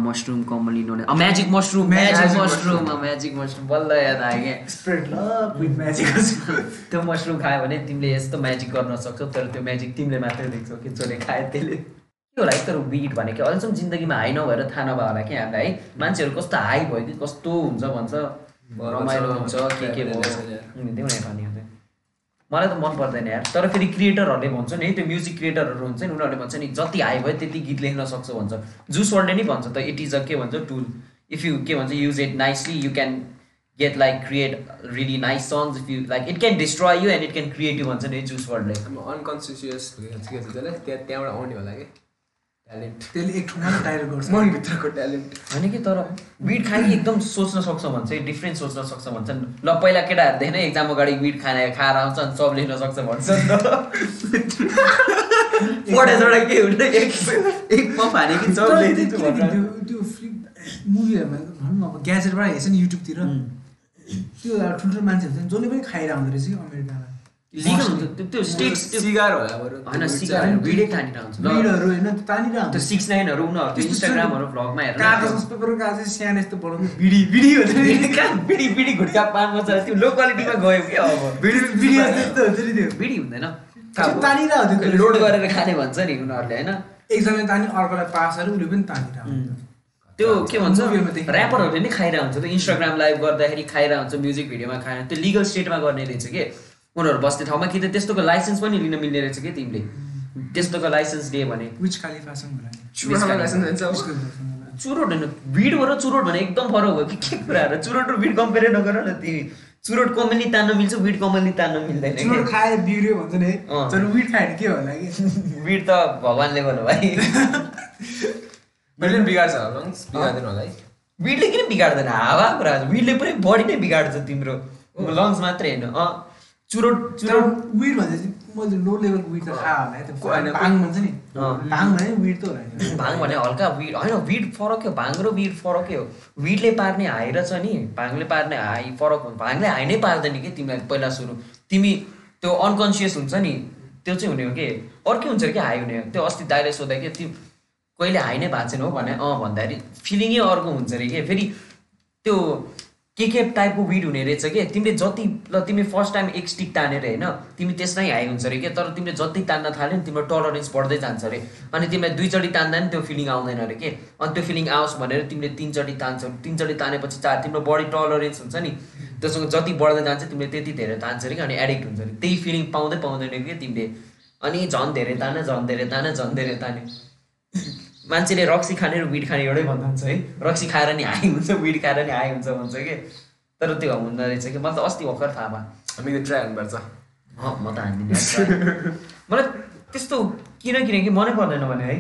मसरुम कमली नोने magic mushroom magic. Mushroom magic mushroom बल्ल याद आयो क्या। स्प्रेड ल विथ म्याजिक त्यो मसरुम खायो भने तिमीले यस्तो म्याजिक गर्न सक्छौ तर त्यो म्याजिक तिमीले मात्रै देख्छौ कि जसले खायो त्यसले। के होला है तर विट भनेको अहिलेसम्म जिन्दगीमा हाई नभएर थाहा नभयो होला क्या हामीलाई है? मान्छेहरू कस्तो हाई भयो कि कस्तो हुन्छ भन्छ? रमाइलो हुन्छ के के भयो उम्, देऊ न हेर अनि हेर्दै। मलाई त मन पर्दैन यार। तर फेरि क्रिएटरहरूले भन्छ नि त्यो म्युजिक क्रिएटरहरू हुन्छ नि उनीहरूले भन्छ नि जति हाई भयो त्यति गीत लेख्न सक्छ भन्छ। जुस वर्ल्डले नि भन्छ त इट इज अ के भन्छ टुल इफ यु के भन्छ use it nicely you can get like create really nice songs if you like it can destroy you and it can create you भन्छ नि जुस वर्ल्डले। अनकन्सियस त्यहाँबाट आउने होला कि? ट्यालेन्ट त्यसले एक ठाउँमा डाइरेक्ट गर्छ। मनभित्रको ट्यालेन्ट होइन कि तर विड खाने एकदम सोच्न सक्छ भन्छ डिफ्रेन्ट सोच्न सक्छ भन्छन् ल पहिला केटाहरूदेखि नै एक्जाम अगाडि विड खाने खाएर आउँछ अनि सब लेख्न सक्छ भन्छ नि त। पढेछोडा के हुन्छ? एक एक पम्प हाने कि सब तर लेखिदिन्छु त्यो फ्लिप मुभीहरूमा भनौँ न अब ग्याजेटबाट हेर्छ नि युट्युबतिर त्यो ठुल्ठुलो मान्छे हुन्छ जसले पनि खाइरहेको हुँदो रहेछ कि अमेरिकामा। त्यो त्यो स्टेट्स त्यो सिगार होला बरु होइन सिगारेट भिडै तानिरहेको हुन्छ ल, भिडहरू होइन त्यो तानिरहेको त्यो हुन्छ सिक्स नाइनहरू उनीहरूको त्यस्तो इन्स्टाग्रामहरू भ्लगमा कागज हेरेर पेपरको कागज सानो यस्तो बनाउँदै बिडी बिडी हुन्छ। नि कहाँ बिडी बिडी गुटका पान मजा त्यो लो क्वालिटीमा गयो कि अब। बिडी बिडी जस्तो हुन्छ नि त्यो। बिडी हुँदैन। त्यो तानिरहेको थियो लोड गरेर खाने भन्छ नि उनीहरूले होइन? एकजनाले तानि अर्कोलाई पास अरे उसले पनि त्यो के भन्छ। ऱ्यापरहरूले नै खाइरहेको हुन्छ त्यो इन्स्टाग्राम लाइभ गर्दाखेरि खाइरहेको हुन्छ म्युजिक भिडियोमा खाएर त्यो लिगल स्टेटमा गर्ने रहेछ कि? उनीहरू बस्ने ठाउँमा कि त त्यस्तोको लाइसेन्स पनि लिन मिल्ने रहेछ कि तिमीले? त्यस्तोको लाइसेन्स दियो भने। चुरोट होइन भिड र चुरोट भने एकदम फरक हो कि के कुराहरू चुरोट र भिड कम्पेयर नगर न तिमी। चुरोट कमली तान्न मिल्छ विड कमली तान्न मिल्दैन चुरोट कि? खाएर बिग्रियो भन्छ नि। तर खायो भने के होला कि? विड त भगवान्ले गर्नु भाइ। मैले पनि बिगार्छ लङ्स बिगार्दैन होला है। विडले किन बिगार्दैन? हावा कुरा विडले पनि बडी नै बिगार्छ तिम्रो। लङ्स मात्रै होइन। अँ। चुरोट चुरोट चाहिँ मैले लो लेभलको विट त थाहा होला है त्यो भाङ भन्छ नि। भाङ भने विट त होला नि भाङ भने हल्का विड होइन विड फरकै हो? भाङ र विड फरकै हो? विडले पार्ने हाई र छ नि भाङले पार्ने हाई फरक हुन्छ भाङले हाई नै पार्दैन कि तिमीलाई पहिला सुरु। तिमी त्यो अनकन्सियस हुन्छ नि त्यो चाहिँ हुने हो कि? अर्कै हुन्छ कि हाई हुने हो? त्यो अस्ति दाइले सोधा कि तिमी कहिले हाई नै भएको छैन हो? भने अँ भन्दाखेरि। फिलिङै अर्को हुन्छ अरे कि? फेरि त्यो के के टाइपको विड हुने रहेछ कि? तिमीले जति ल तिमी फर्स्ट टाइम एक स्टिक तानेर होइन तिमी त्यसमै हाई हुन्छ अरे कि? तर तिमीले जति तान्न थाल्यो नि तिम्रो टलरेन्स बढ्दै जान्छ अरे अनि तिमीलाई दुईचोटि तान्दा नि त्यो फिलिङ आउँदैन अरे के? अनि त्यो फिलिङ आओस् भनेर तिमीले तिनचोटि तान्छौ तिनचोटि तानेपछि चार तिम्रो बडी टलरेन्स हुन्छ नि। त्योसँग जति बढ्दै जान्छ तिमीले त्यति धेरै तान्छ अरे कि? अनि एडिक्ट हुन्छ अरे त्यही फिलिङ पाउँदै पाउँदैन कि तिमीले। अनि झन् धेरै ताने झन् धेरै ताने झन् धेरै ताने। मान्छेले रक्सी खाने र विड खाने एउटै भन्दा हुन्छ है। रक्सी खाएर नि हाई हुन्छ विड खाएर नि हाई हुन्छ भन्छ कि? तर त्यो हुँदो रहेछ कि? मलाई त अस्ति भर्खर थाहा भयो। हामी ट्राई गर्नुपर्छ अँ म त हान्दिनँ मलाई त्यस्तो किन किनकि मनै पर्दैन भने है।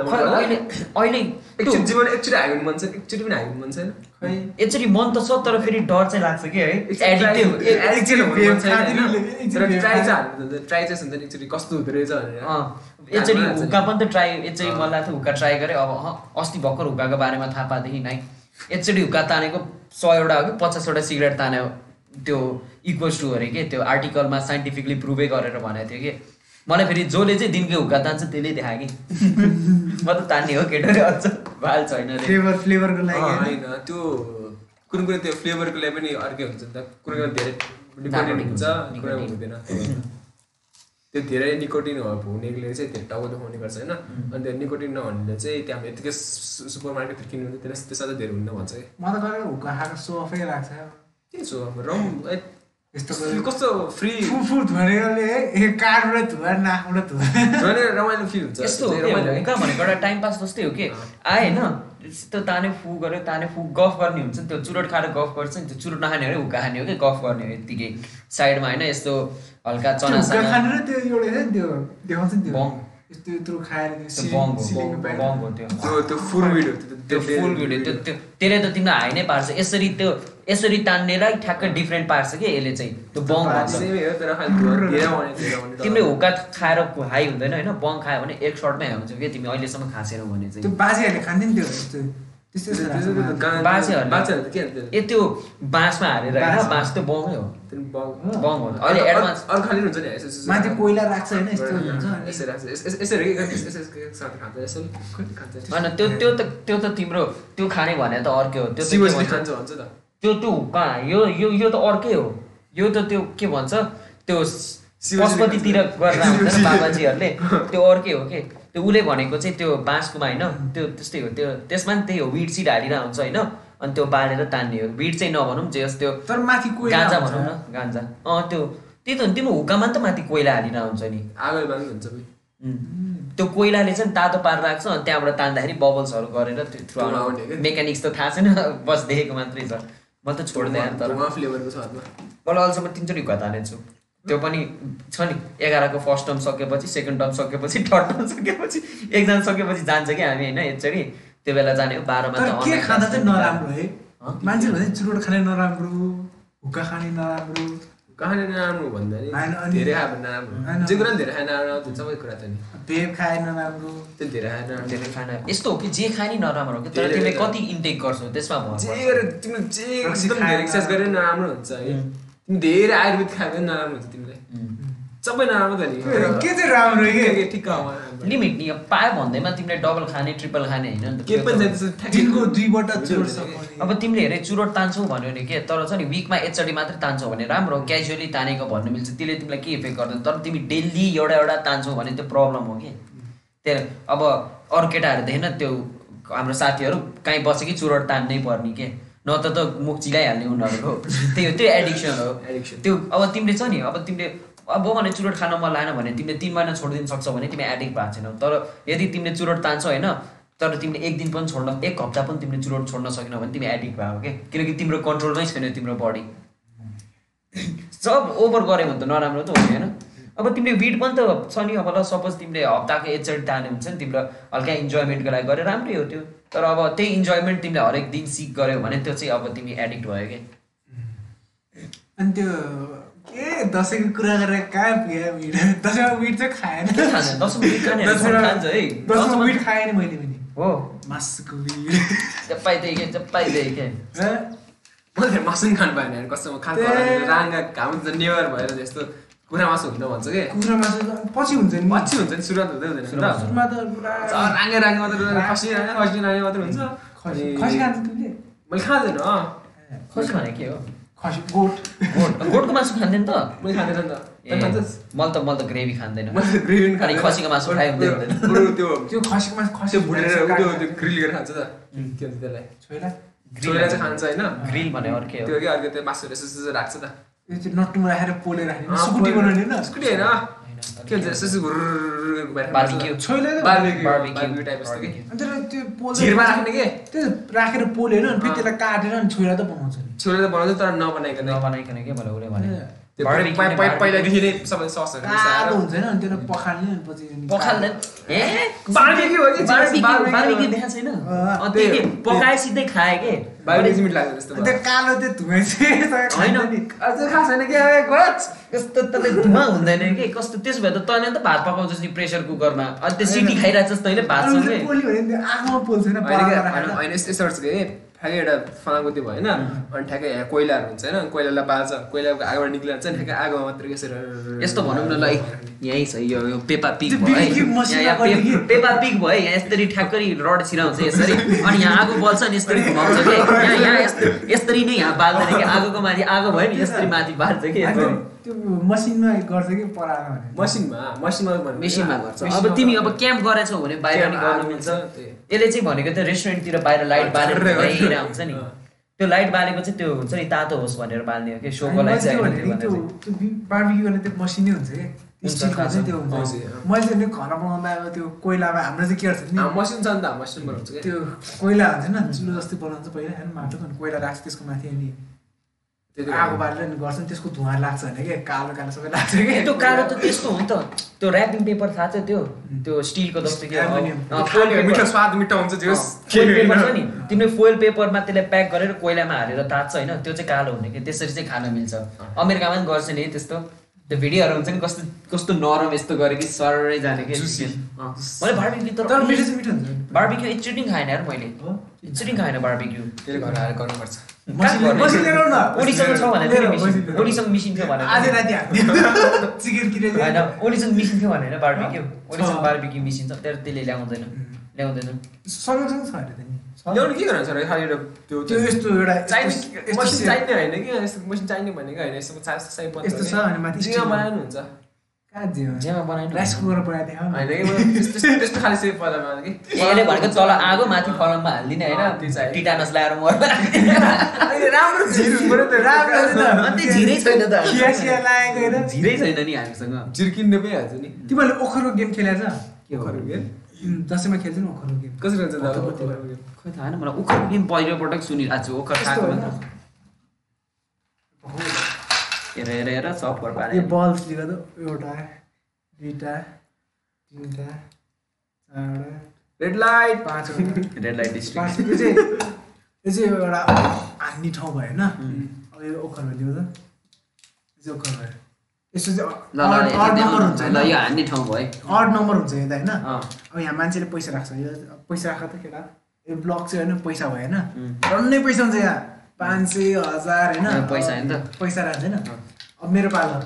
अहिले अहिले एकचोटि जीवन एकचोटि हाइ हुनु मन छ एकचोटि पनि हाइ हुनु मन छैन एकचोटि मन त छ तर फेरि डर चाहिँ लाग्छ कि है। ट्राई चाहिँ हान्नु ट्राई चाहिँ हुन्छ नि एकचोटि कस्तो हुँदो रहेछ भनेर। एकचोटि हुक्का पनि त ट्राई एकचोटि मन लाग्थ्यो हुक्का ट्राई गरेँ। अब अँ, अस्ति भर्खर हुक्काको बारेमा थाहा पाएदेखि नै एकचोटि हुक्का तानेको सयवटा हो कि पचासवटा सिगरेट तान्यो। त्यो इक्वल्स टु अरे के? त्यो आर्टिकलमा साइन्टिफिकली प्रुभै गरेर भनेको थियो कि। मलाई फेरि जसले चाहिँ दिनकै हुक्का तान्छ त्यसले देखायो कि। म त तान्ने हो केटो अझ। भाल छैन रे। फ्लेभर फ्लेभरको लागि होइन? त्यो कुनै कुनै त्यो फ्लेभरको लागि पनि अर्कै हुन्छ नि त। कुनै कुनै धेरै निकोटिन Narcotic हुन्छ कुनै। हुँदैन। त्यो धेरै निकोटिन हुनेले चाहिँ धेरै टाउको दुखाउने गर्छ होइन? अनि त्यो निकोटिन नहुनेले चाहिँ त्यहाँ यतिकै सुपर मार्केटतिर किन्नु हुन्छ त्यसलाई त्यसमा चाहिँ धेरै हुन्न भन्छ। कि म त गरेर हुक्का खाएको सो अफै लाग्छ। के अब रम ए, यस्तो कस्तो फ्री फु फु धुनेले ए काठबाट धुवा नाकबाट धुवा रमाइलो फिल हुन्छ यस्तो हो चाहिँ कि रमाइलो हुक्का भनेको एउटा टाइम पास जस्तै हो कि आए होइन त्यो ताने फु गऱ्यो ताने फु गफ गर्ने हुन्छ नि त्यो चुरोट खाएर गफ गर्छ नि त्यो चुरोट नखाने हो हुक्का खाने हो कि गफ गर्ने हो यत्तिकै साइडमा होइन यस्तो हल्का चना खानु र त्यो एउटा छ नि त्यो देखाउँछ नि त्यो बङ। यस्तो यत्रो खाएर त्यो त्यो सिलिङ- बङ हो सिलिङको बङ- बाहिर। बङ हो त्यो त्यो त्यो फुल भिडियो त्यो फुल भिडियो त्यो त्यो त्यसले त तिमीलाई हाइ नै पार्छ यसरी त्यो यसरी तान्नेलाई ठ्याक्कै डिफ्रेन्ट पार्छ कि यसले चाहिँ। त्यो बङ तिमीले हुक्का खाएर हाई हुँदैन होइन? बङ खायो भने एक सर्टमै हाई हुन्छ कि? तिमी अहिलेसम्म खासेनौ भने चाहिँ। बाजेहरूले त्यो त ए त्यो बाँसमा हालेर होइन। बाँस। त्यो बङै हो। त्यो बङ- हो। अहिले एडभान्स अरू खालि हुन्छ नि? माथि कोइला राख्छ होइन? यस्तो हुन्छ होइन त्यो त्यो त त्यो त तिम्रो त्यो खाने भने त अर्कै हो। त्यो त खान्छ भन्छ त। त्यो त्यो कहाँ? यो यो यो त अर्कै हो। यो त त्यो के भन्छ? त्यो पशुपतितिर। गरेर हुन्छ। बाबाजीहरूले। त्यो अर्कै हो कि? त्यो उसले भनेको चाहिँ त्यो बाँसकोमा होइन? त्यो त्यस्तै हो। त्यो त्यसमा नि त्यही हो। विड सिड हालिरहेको हुन्छ होइन? अनि त्यो बालेर तान्ने हो। विड चाहिँ नभनौँ जे त्यो तर माथि गाँजा। भनौँ न। गाँजा। अँ त्यो त्यही त तिम्रो हुक्कामा नि त माथि कोइला हालिरहेको हुन्छ नि। आगो हुन्छ। त्यो कोइलाले चाहिँ तातो पारेर राख्छ। अनि त्यहाँबाट तान्दाखेरि बबल्सहरू गरेर त्यो थ्रु? मेकानिक्स त थाहा छैन। बस देखेको मात्रै छ। मैले त छोड्दैन तर फ्लेभरको छ हातमा मैले अहिलेसम्म तिनचोटि हुक्का तानेको छु त्यो पनि छ नि एघारको फर्स्ट टर्म सकेपछि सेकेन्ड टर्म सकेपछि थर्ड टर्म सकेपछि एकजना सकेपछि जान्छ कि हामी होइन एकचोटि त्यो बेला जाने हो बाह्रमा के खाँदा चाहिँ नराम्रो है? मान्छेले भन्छ चुरोट खाने नराम्रो हुक्का खाने नराम्रो। कहाँनिर नराम्रो भन्दा नि धेरै खायो भने नराम्रो। जे कुरा पनि धेरै खायो नराम्रो त्यो सबै कुरा त नि भेप खाए नराम्रो त्यो धेरै खायो नराम्रो धेरै खाना यस्तो हो कि जे खाए नि नराम्रो हो कि तर तिमीले। कति इन्टेक गर्छौ त्यसमा भर जे पर्छ। गरेर तिमीले जे एकदम धेरै एक्सर्साइज गरेर नराम्रो हुन्छ है. तिमी धेरै आयुर्वेद खायो भने नराम्रो हुन्छ तिमीलाई। सबै नराम्रो त नि के चाहिँ राम्रो के के के ठिक्क हो लिमिट नि अब पायो भन्दैमा तिमीले डबल खाने ट्रिपल खाने होइन त्यो अब तिमीले हेरे चुरोट तान्छौ भन्यो भने के? तर छ नि विकमा एकचोटि मात्रै तान्छौ भने राम्रो क्याजुअली तानेको भन्नु मिल्छ। त्यसले तिमीलाई के इफेक्ट गर्दैन? तर तिमी डेली एउटा एउटा तान्छौ भने त्यो प्रब्लम हो कि? त्यही अब अरू केटाहरू देखेन त्यो हाम्रो साथीहरू कहीँ बसे कि चुरोट तान्नै पर्ने के? न त त मुख चिलाइहाल्ने उनीहरूको त्यही हो। त्यो एडिक्सन हो. त्यो अब तिमीले छ नि अब तिमीले अब भने चुरोट खान मन लागेन भने तिमीले तिन महिना छोडिदिनु सक्छौ भने तिमी एडिक्ट भएको छैनौ। तर यदि तिमीले चुरोट तान्छौ होइन तर तिमीले एक दिन पनि छोड्न एक हप्ता पनि तिमीले चुरोट छोड्न सकेनौ भने तिमी एडिक्ट भयो के? किनकि तिम्रो कन्ट्रोलमै छैन तिम्रो बडी सब ओभर गऱ्यो भने त नराम्रो त हो नि होइन। अब तिमीले विड पनि त छ नि अब ल सपोज तिमीले हप्ताको एकचोटि ताने हुन्छ नि तिम्रो हल्का इन्जोयमेन्टको लागि गरे राम्रै हो त्यो। तर अब त्यही इन्जोयमेन्ट तिमीले हरेक दिन सिक गऱ्यौ भने त्यो चाहिँ अब तिमी एडिक्ट भयो कि? अनि त्यो के दसैँको कुरा गरेर कहाँ पुग्यो विड दसैँमा विड चाहिँ खाएन। खान्छ दसैँमा खान्छ विड खाएन मैले पनि। हो। मासुको विड चप्पाइदिए के चप्पाइदिए के। मैले त मासु पनि खानु पाएन यार, कस्तो खानु त्यही। राङ्गा घाम त नेवर भएर जस्तो कुखुरा मासु हुन्छ भन्छ कि। कुखुरा मासु पछि हुन्छ नि। पछि हुन्छ नि सुरुवात हुँदै हुँदैन। सुरुमा त। पुरा राङ्गे राङ्गे मात्रै खसी राङ्गे खसी राङ्गे मात्रै हुन्छ। खसी खान्छ तिमीले? मैले खाँदैन। खसी भने के हो? खसी गोठ गोठ गोठको मासु खाँदैन त मैले खाँदैन नि त? मैले त मैले त ग्रेभी खाँदैन ग्रेभी खाँदैन। खसीको मासु हुँदै हुँदैन। त्यो त्यो खसीको मासु खसी भुटेर त्यो त्यो ग्रिल गरेर खान्छ त के भन्छ त्यसलाई छोइला छोडेर चाहिँ खान्छ होइन ग्रिल भने अर्कै हो त्यो के अर्को त्यो मासुहरू यसो राख्छ त यो चाहिँ नट्टुमा राखेर पोलेर राख्ने सुकुटी बनाउने होइन स्कुटी होइन के भन्छ. त। छोइला त राख्ने के त्यो राखेर पोल्यो होइन अनि फेरि। त्यसलाई काटेर अनि छोइला त बनाउँछ नि छोडेर बनाउँछ तर नबनाइकन नबनाइकन के भने उसले भने पहिलादेखि नै ससहरू हुन्छ होइन अनि पखाल्ने अनि पछि ए हो कि? छैन? त्यही। पकाए सिधै खाए के? मिठो लाग्छ जस्तो त्यो। कालो त्यो। अझ खास छैन के तँले धुवा हुँदैन कि? कस्तो त्यसो भए त तैँले त भात पकाउँछस् नि प्रेसर कुकरमा। अनि त्यो सिटी खाइरहेको भातसँगै पोल्यो भने त्यो आगोमा पोल्छ होइन होइन यस्तो यस्तो कि? ठ्याक्कै एउटा फलामको त्यो भएन अनि ठ्याक्कै यहाँ कोइलाहरू हुन्छ होइन? कोइलालाई बाल्छ कोइलाको आगोबाट निक्लिन्छ हुन्छ नि? ठ्याक्कै आगोमा मात्रै यसरी यस्तो भनौँ न ल यहीँ छ यो यो पेपा पिक भयो? पेपा पिक भयो यहाँ यसरी ठ्याक्करी रड छिराउँछ यसरी। अनि यहाँ आगो बल्छ नि यसरी घुमाउँछ कि? यहाँ यहाँ यसरी नै यहाँ बाल्दैन कि? आगोको माथि आगो भयो नि यसरी माथि बाल्छ कि। त्यो मसिनमा गर्छ कि परालमा भने मसिनमा मसिनमा मेसिनमा गर्छ। अब तिमी। अब क्याम्प गरेछौ भने बाहिर पनि गर्न मिल्छ। त्यही। यसले चाहिँ भनेको त्यो रेस्टुरेन्टतिर बाहिर लाइट बालेर हुन्छ नि। त्यो लाइट बालेको चाहिँ त्यो हुन्छ नि तातो होस् भनेर बाल्ने हो कि सोको लागि। मैले चाहिँ। नि खाना बनाउँदा अब त्यो कोइलामा हाम्रो चाहिँ के गर्छ मसिन छ नि त मसिन बनाउँछ त्यो कोइला हुन्छ नि चुलो जस्तै बनाउँछ पहिला होइन माटोको अनि कोइला राख्छ त्यसको माथि अनि। आगो। बालेर अनि गर्छ नि त्यसको धुवा लाग्छ भने के कालो कालो सबै लाग्छ कि त्यो कालो त त्यस्तो हो नि त। त्यो ऱ्यापिङ पेपर थाहा छ त्यो? त्यो स्टिलको जस्तो कि स्वाद मिठो हुन्छ फोइल पेपर छ नि। तिमीले फोइल पेपरमा त्यसलाई प्याक गरेर कोइलामा हालेर तात्छ होइन। त्यो चाहिँ कालो हुने कि? त्यसरी चाहिँ खान मिल्छ। अमेरिकामा पनि गर्छ नि त्यस्तो। त्यो भिडियोहरू हुन्छ नि कस्तो कस्तो नरम यस्तो गरे कि सरै जाने कि। मैले बार्बिक्यू तर बार्बिक्यू एकचोटि खाएन यार मैले? एकचोटि खाएन बार्बिक्यू त्यसले घर आएर गर्नुपर्छ। ओलीसँग छ भने लिएर फेरि आऊ, मिसिन मसिन लिएर आऊ। ओलीसँग मिसिन थियो भने आज राति हाल्ने चिकन किनेर होइन ओलीसँग मिसिन थियो भने होइन बार्बिक्यू ओलीसँग छ। बार्बिक्यू मिसिन छ तर त्यसले ल्याउँदैन ल्याउँदैन सँगसँगै छ अरे। ल्याउनु के गर्नु सर खालि त्यो त्यो यस्तो एउटा चाहिने होइन कि यस्तो मसिन चाहिने भनेको होइन यस्तो चा- सय पन्ध्र यस्तो छ अनि माथि जिम्मा स्टिल। बनाउनु हुन्छ यसले भनेको तल आगो माथि फलममा हालिदिने होइन। टिटानस राम्रो झिर हुनु त। राम्रो छ त। अन्त झिरै छैन नि हामीसँग। तिमीहरूले ओखरको गेम खेलेर छ के ओखरको गेम? दसैँमा खेल्छ नि ओखरको गेम। कसरी हुन्छ ओखरको? खोइ थाहा होइन मलाई ओखर गेम पहिलोपटक सुनिरहेको छु। ओखर खाएको होइन? मात्र हेर हेर हेर सब घर यो पारे बल्ब लिएको त एउटा दुईवटा तिनवटा चारवटा रेड लाइट पाँचवटा। रेड लाइट डिस्ट्रिक्ट यो चाहिँ यो चाहिँ एउटा हान्ने ठाउँ भयो होइन? अब यो ओखरमा लियो त। यो चाहिँ ओखर भयो। यसो चाहिँ odd number हुन्छ ल यो हान्ने ठाउँ भयो। अड नम्बर हुन्छ यो त होइन। अब यहाँ मान्छेले पैसा राख्छ। यो पैसा राख त केटा यो ब्लक चाहिँ होइन पैसा भयो होइन। डन्नै पैसा हुन्छ यहाँ। पाँच सय हजार होइन? पैसा होइन त? पैसा राख्छ होइन अब मेरो पालो।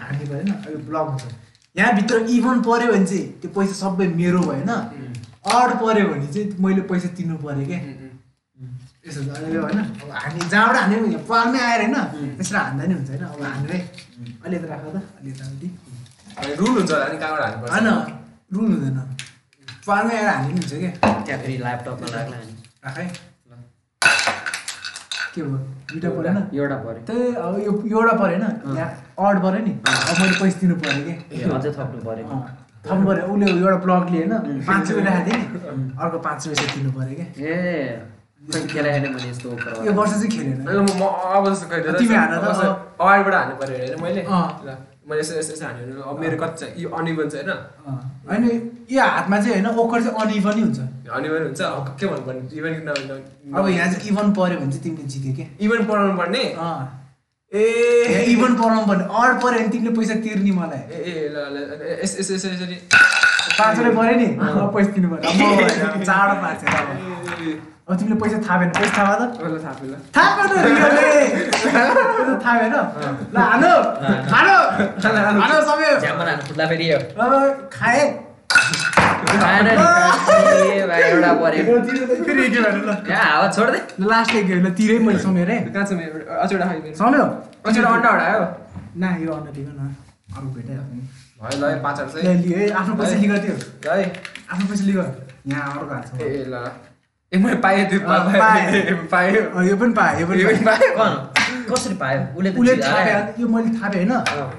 हामी भयो होइन? यो ब्लक हुन्छ। यहाँभित्र इभन पऱ्यो भने चाहिँ त्यो पैसा सबै मेरो भयो होइन? अड पऱ्यो भने चाहिँ मैले पैसा तिर्नु पऱ्यो क्या यसो अहिले होइन? अब हामी जहाँबाट हाने पनि पालमै आएर होइन? त्यसरी हान्दा नि हुन्छ होइन? अब हानेरै अलि यता राख त अलि यताउति रुल हुन्छ होला नि कहाँबाट हाल्नुपर्छ? होइन रुल हुँदैन। पालमै आएर हान्ने नि हुन्छ क्या त्यहाँ फेरि ल्यापटपमा नि। राख है। के भयो दुइटा परेन। एउटा पऱ्यो। त्यही अब यो एउटा पऱ्यो होइन यहाँ अड पऱ्यो नि। अब मैले पैसा दिनु पऱ्यो कि? अझै थप्नु पऱ्यो। थप्नु पऱ्यो। उसले एउटा ब्लग लियो होइन। पाँच सय रुपियाँ राखेको थिएँ नि। अर्को पाँच सय रुपियाँ दिनु पऱ्यो कि? ए खेलाएन यस्तो यो वर्ष चाहिँ खेलेन। म अब जस्तो तिमी हान त, अब अँ। अगाडिबाट हान्नु पऱ्यो होइन मैले। मैले यसो यसो यसो हान्यो भने अब मेरो कति छ? यो अनिभन छ होइन? होइन यो हातमा चाहिँ होइन ओखर चाहिँ अनइभन नै हुन्छ। अनिभन हुन्छ? के भन्नुपर्ने इभन कि अब यहाँ चाहिँ इभन पऱ्यो भने चाहिँ तिमीले जित्यो क्या इभन पढाउनु पर्ने? ए। इभन पढाउनु पर्ने। अड पऱ्यो भने तिमीले पैसा तिर्ने मलाई। ए ए ल ल यस यस यस यसरी पाँच रुपियाँ पऱ्यो नि? पैसा दिनु पऱ्यो चाँडो पाँच अब तिमीले पैसा थाहा भएन पैसा थाहा भयो त ल फेरि खाएँ हावा छोड्दै ल लास्ट एक ल तिरै मैले समय रे कहाँ छ मेरो अझ एउटा खाइ मेरो समय हो अझ एउटा अन्डा हटायो ना यो अन्डा लिएको न अरू भेटाइहाल्छ चाहिँ आफ्नो पैसा त्यो है आफ्नो पैसा लिएको यहाँ अर्को हात छ ए ए, ल ए मैले पाएँ त्यो पाएँ। यो पनि पाएँ यो पनि यो पनि पाएँ कसरी पायो उसले उसले पायो यो मैले थाहा पाएँ होइन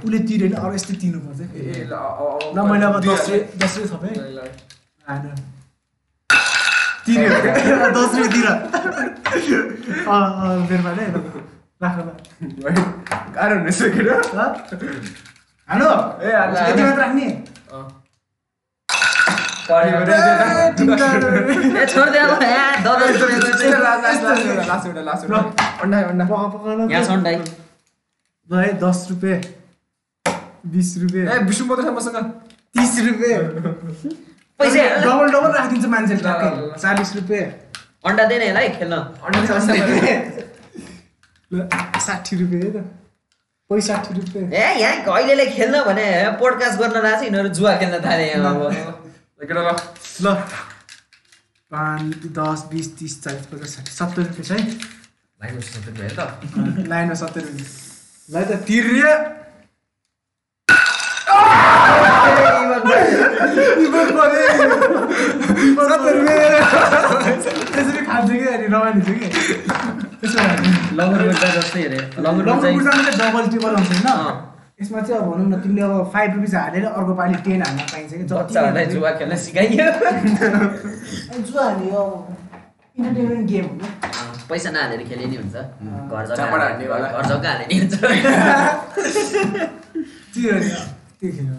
उसले तिरेन अरू यस्तै तिर्नुपर्छ ए ए, ल मैले अब दस दस रुपियाँ थपेँ। हान तिर्यो दस रुपियाँ तिर अँ अँ मेरोमा नै राख ल भयो। गाह्रो हुने सकेर ल हानो ए, हाल, हाल। यति मात्र राख्ने है दस रुपियाँ बिस रुपियाँ ए मसँग तिस रुपियाँ पैसा डबल डबल राखिदिन्छ मान्छेले। चालिस रुपियाँ अन्डा यसलाई खेल्न अन्डा साठी रुपियाँ है त पैँसाठी रुपियाँ ए यहाँ अहिलेले खेल्न भने पोडकास्ट गर्न रहेछ यिनीहरू जुवा खेल्न थाले यहाँ अब ल ल। पाँच दस बिस तिस चालिस पचास साठी सत्तर रुपियाँ छ है। लाइनमा सत्तर भयो त। लाइनमा सत्तर रुपियाँ। ल त रुपियाँ त्यसरी खान्छ कि अनि रमाइलो छ कि। डबल टिबल आउँछ होइन। अँ। यसमा चाहिँ अब भनौँ न तिमीले अब फाइभ रुपिस हालेर अर्को पालि टेन हाल्न पाइन्छ कि? बच्चाहरूलाई जुवा खेल्न सिकाइयो। जुवा हाल्ने अब इन्टरटेनमेन्ट गेम हो पैसा नहालेर खेले नि हुन्छ। घर जग्गा। घर जग्गा हाले नि हुन्छ। त्यो खेल्नु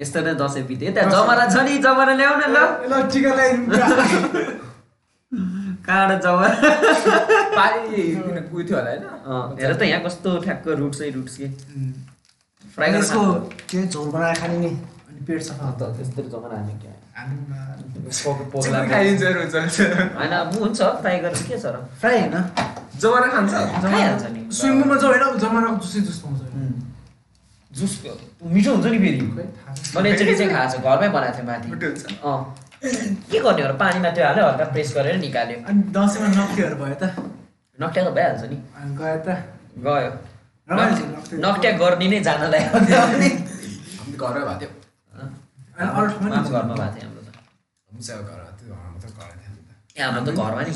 यस्तो नै दसैँ बित्यो। त्यहाँ जमरा छ नि जमरा ल्याउ न ल ल टिका लगाइदिनु कहाँबाट जमरा पाली किन उयो थियो होला होइन? हेर त यहाँ कस्तो ठ्याक्क रुट्सै रुट्स के। फ्राई यसको। के झोल बनाएर खाने नि? अनि पेट सफा त त्यस्तो जमरा हाल्ने क्या होइन म हुन्छ फ्राई गरेर के छ र? फ्राई होइन? जमारा खान्छ। खाइहाल्छ नि। स्विमिङमा जाउँ होइन अब जमानाको जुसै जुस पाउँछ जुस मिठो हुन्छ नि फेरि। मैले एकचोटि चाहिँ खाएको छु घरमै बनाएको थिएँ माथि। मिठो हुन्छ। अँ। के गर्ने हो र पानीमा त्यो हाल्यो हल्का प्रेस गरेर निकाल्यो अनि दसैँमा नक्टेहरू भयो त नक्ट्या त भइहाल्छ नि गयो त गयो। नक्ट्या गर्ने नै जानलाई घरमै भएको थियो घरमा भएको हाम्रो त हामी घरमा नि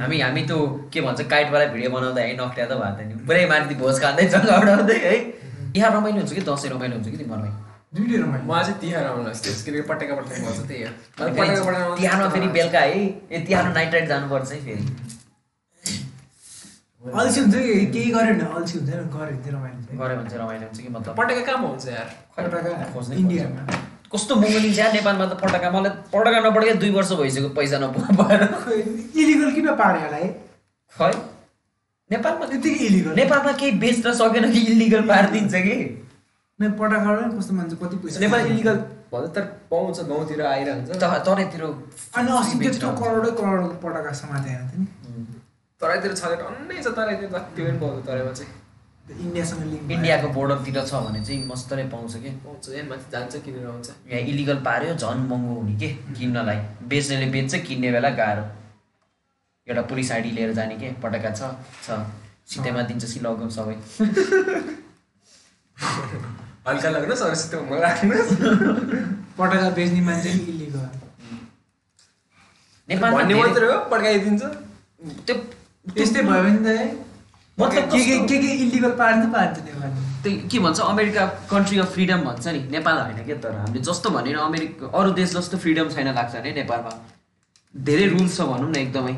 हामी हामी त्यो के भन्छ काइटवाला भिडियो बनाउँदा है नक्ट्या त भएको थियो नि पुरै माथि भोज खाँदै जग्गा उडाउँदै है यहाँ रमाइलो हुन्छ कि दसैँ रमाइलो हुन्छ कि तिमीहरूलाई दुइटै रमाइलो मलाई चाहिँ तिहार आउनु लाग्छ किनकि पटेका पटेका मजा त्यही हो अनि अनि फेरि पटेका पटेका तिहारमा फेरि बेलुका है ए तिहारमा नाइट राइड जानुपर्छ है फेरि अल्छी हुन्छ कि केही गर्यो भने अल्छी हुँदैन गऱ्यो भने चाहिँ रमाइलो हुन्छ गऱ्यो भने चाहिँ रमाइलो हुन्छ कि मतलब पटेका कहाँमा हुन्छ यार पटका खोज्नै इन्डियामा कस्तो नेपालमा त पटका मलाई पटका नपटकै दुई वर्ष भइसक्यो पैसा इलिगल किन पार्यो होला है खै नेपालमा त्यतिकै इलिगल नेपालमा केही बेच्न सकेन कि इलिगल पारिदिन्छ कि नै पटाका कस्तो मान्छे कति पैसा नेपाल इलिगल भन्छ तर पाउँछ गाउँतिर आइरहन्छ। त- तराईतिर अनि अस्ति त्यत्रो। करोडै करोड पटाका समाते होइन नि। तराईतिर छ टन्नै छ तराईतिर जति पनि पाउँछ तराईमा चाहिँ। इन्डियासँग लिङ्क इन्डियाको बोर्डरतिर छ भने चाहिँ मस्तले पाउँछ कि? पाउँछ यहाँ माथि जान्छ किनेर आउँछ। यहाँ इलिगल पार्यो झन् महँगो हुने के? किन्नलाई। बेच्नेले बेच्छ किन्ने बेला गाह्रो। एउटा पुलिस आइडी लिएर जाने के? पटका छ छ। सित्तैमा दिन्छ कि लगाउँ सबै। हल्का लाग्नु सरस्वती म राख्नुहोस् पटाका बेच्ने मान्छे नेपालमा भन्ने मात्रै हो पड्काइदिन्छ त्यो त्यस्तै भयो भने त है। मतलब के के के के इलिगल पार्नु त पार्छ नेपालले त्यो के भन्छ अमेरिका कन्ट्री अफ फ्रिडम भन्छ नि नेपाल होइन क्या तर हामीले जस्तो भने अमेरिका अरू देश जस्तो फ्रिडम छैन लाग्छ नि नेपालमा। धेरै रुल्स छ भनौँ न एकदमै।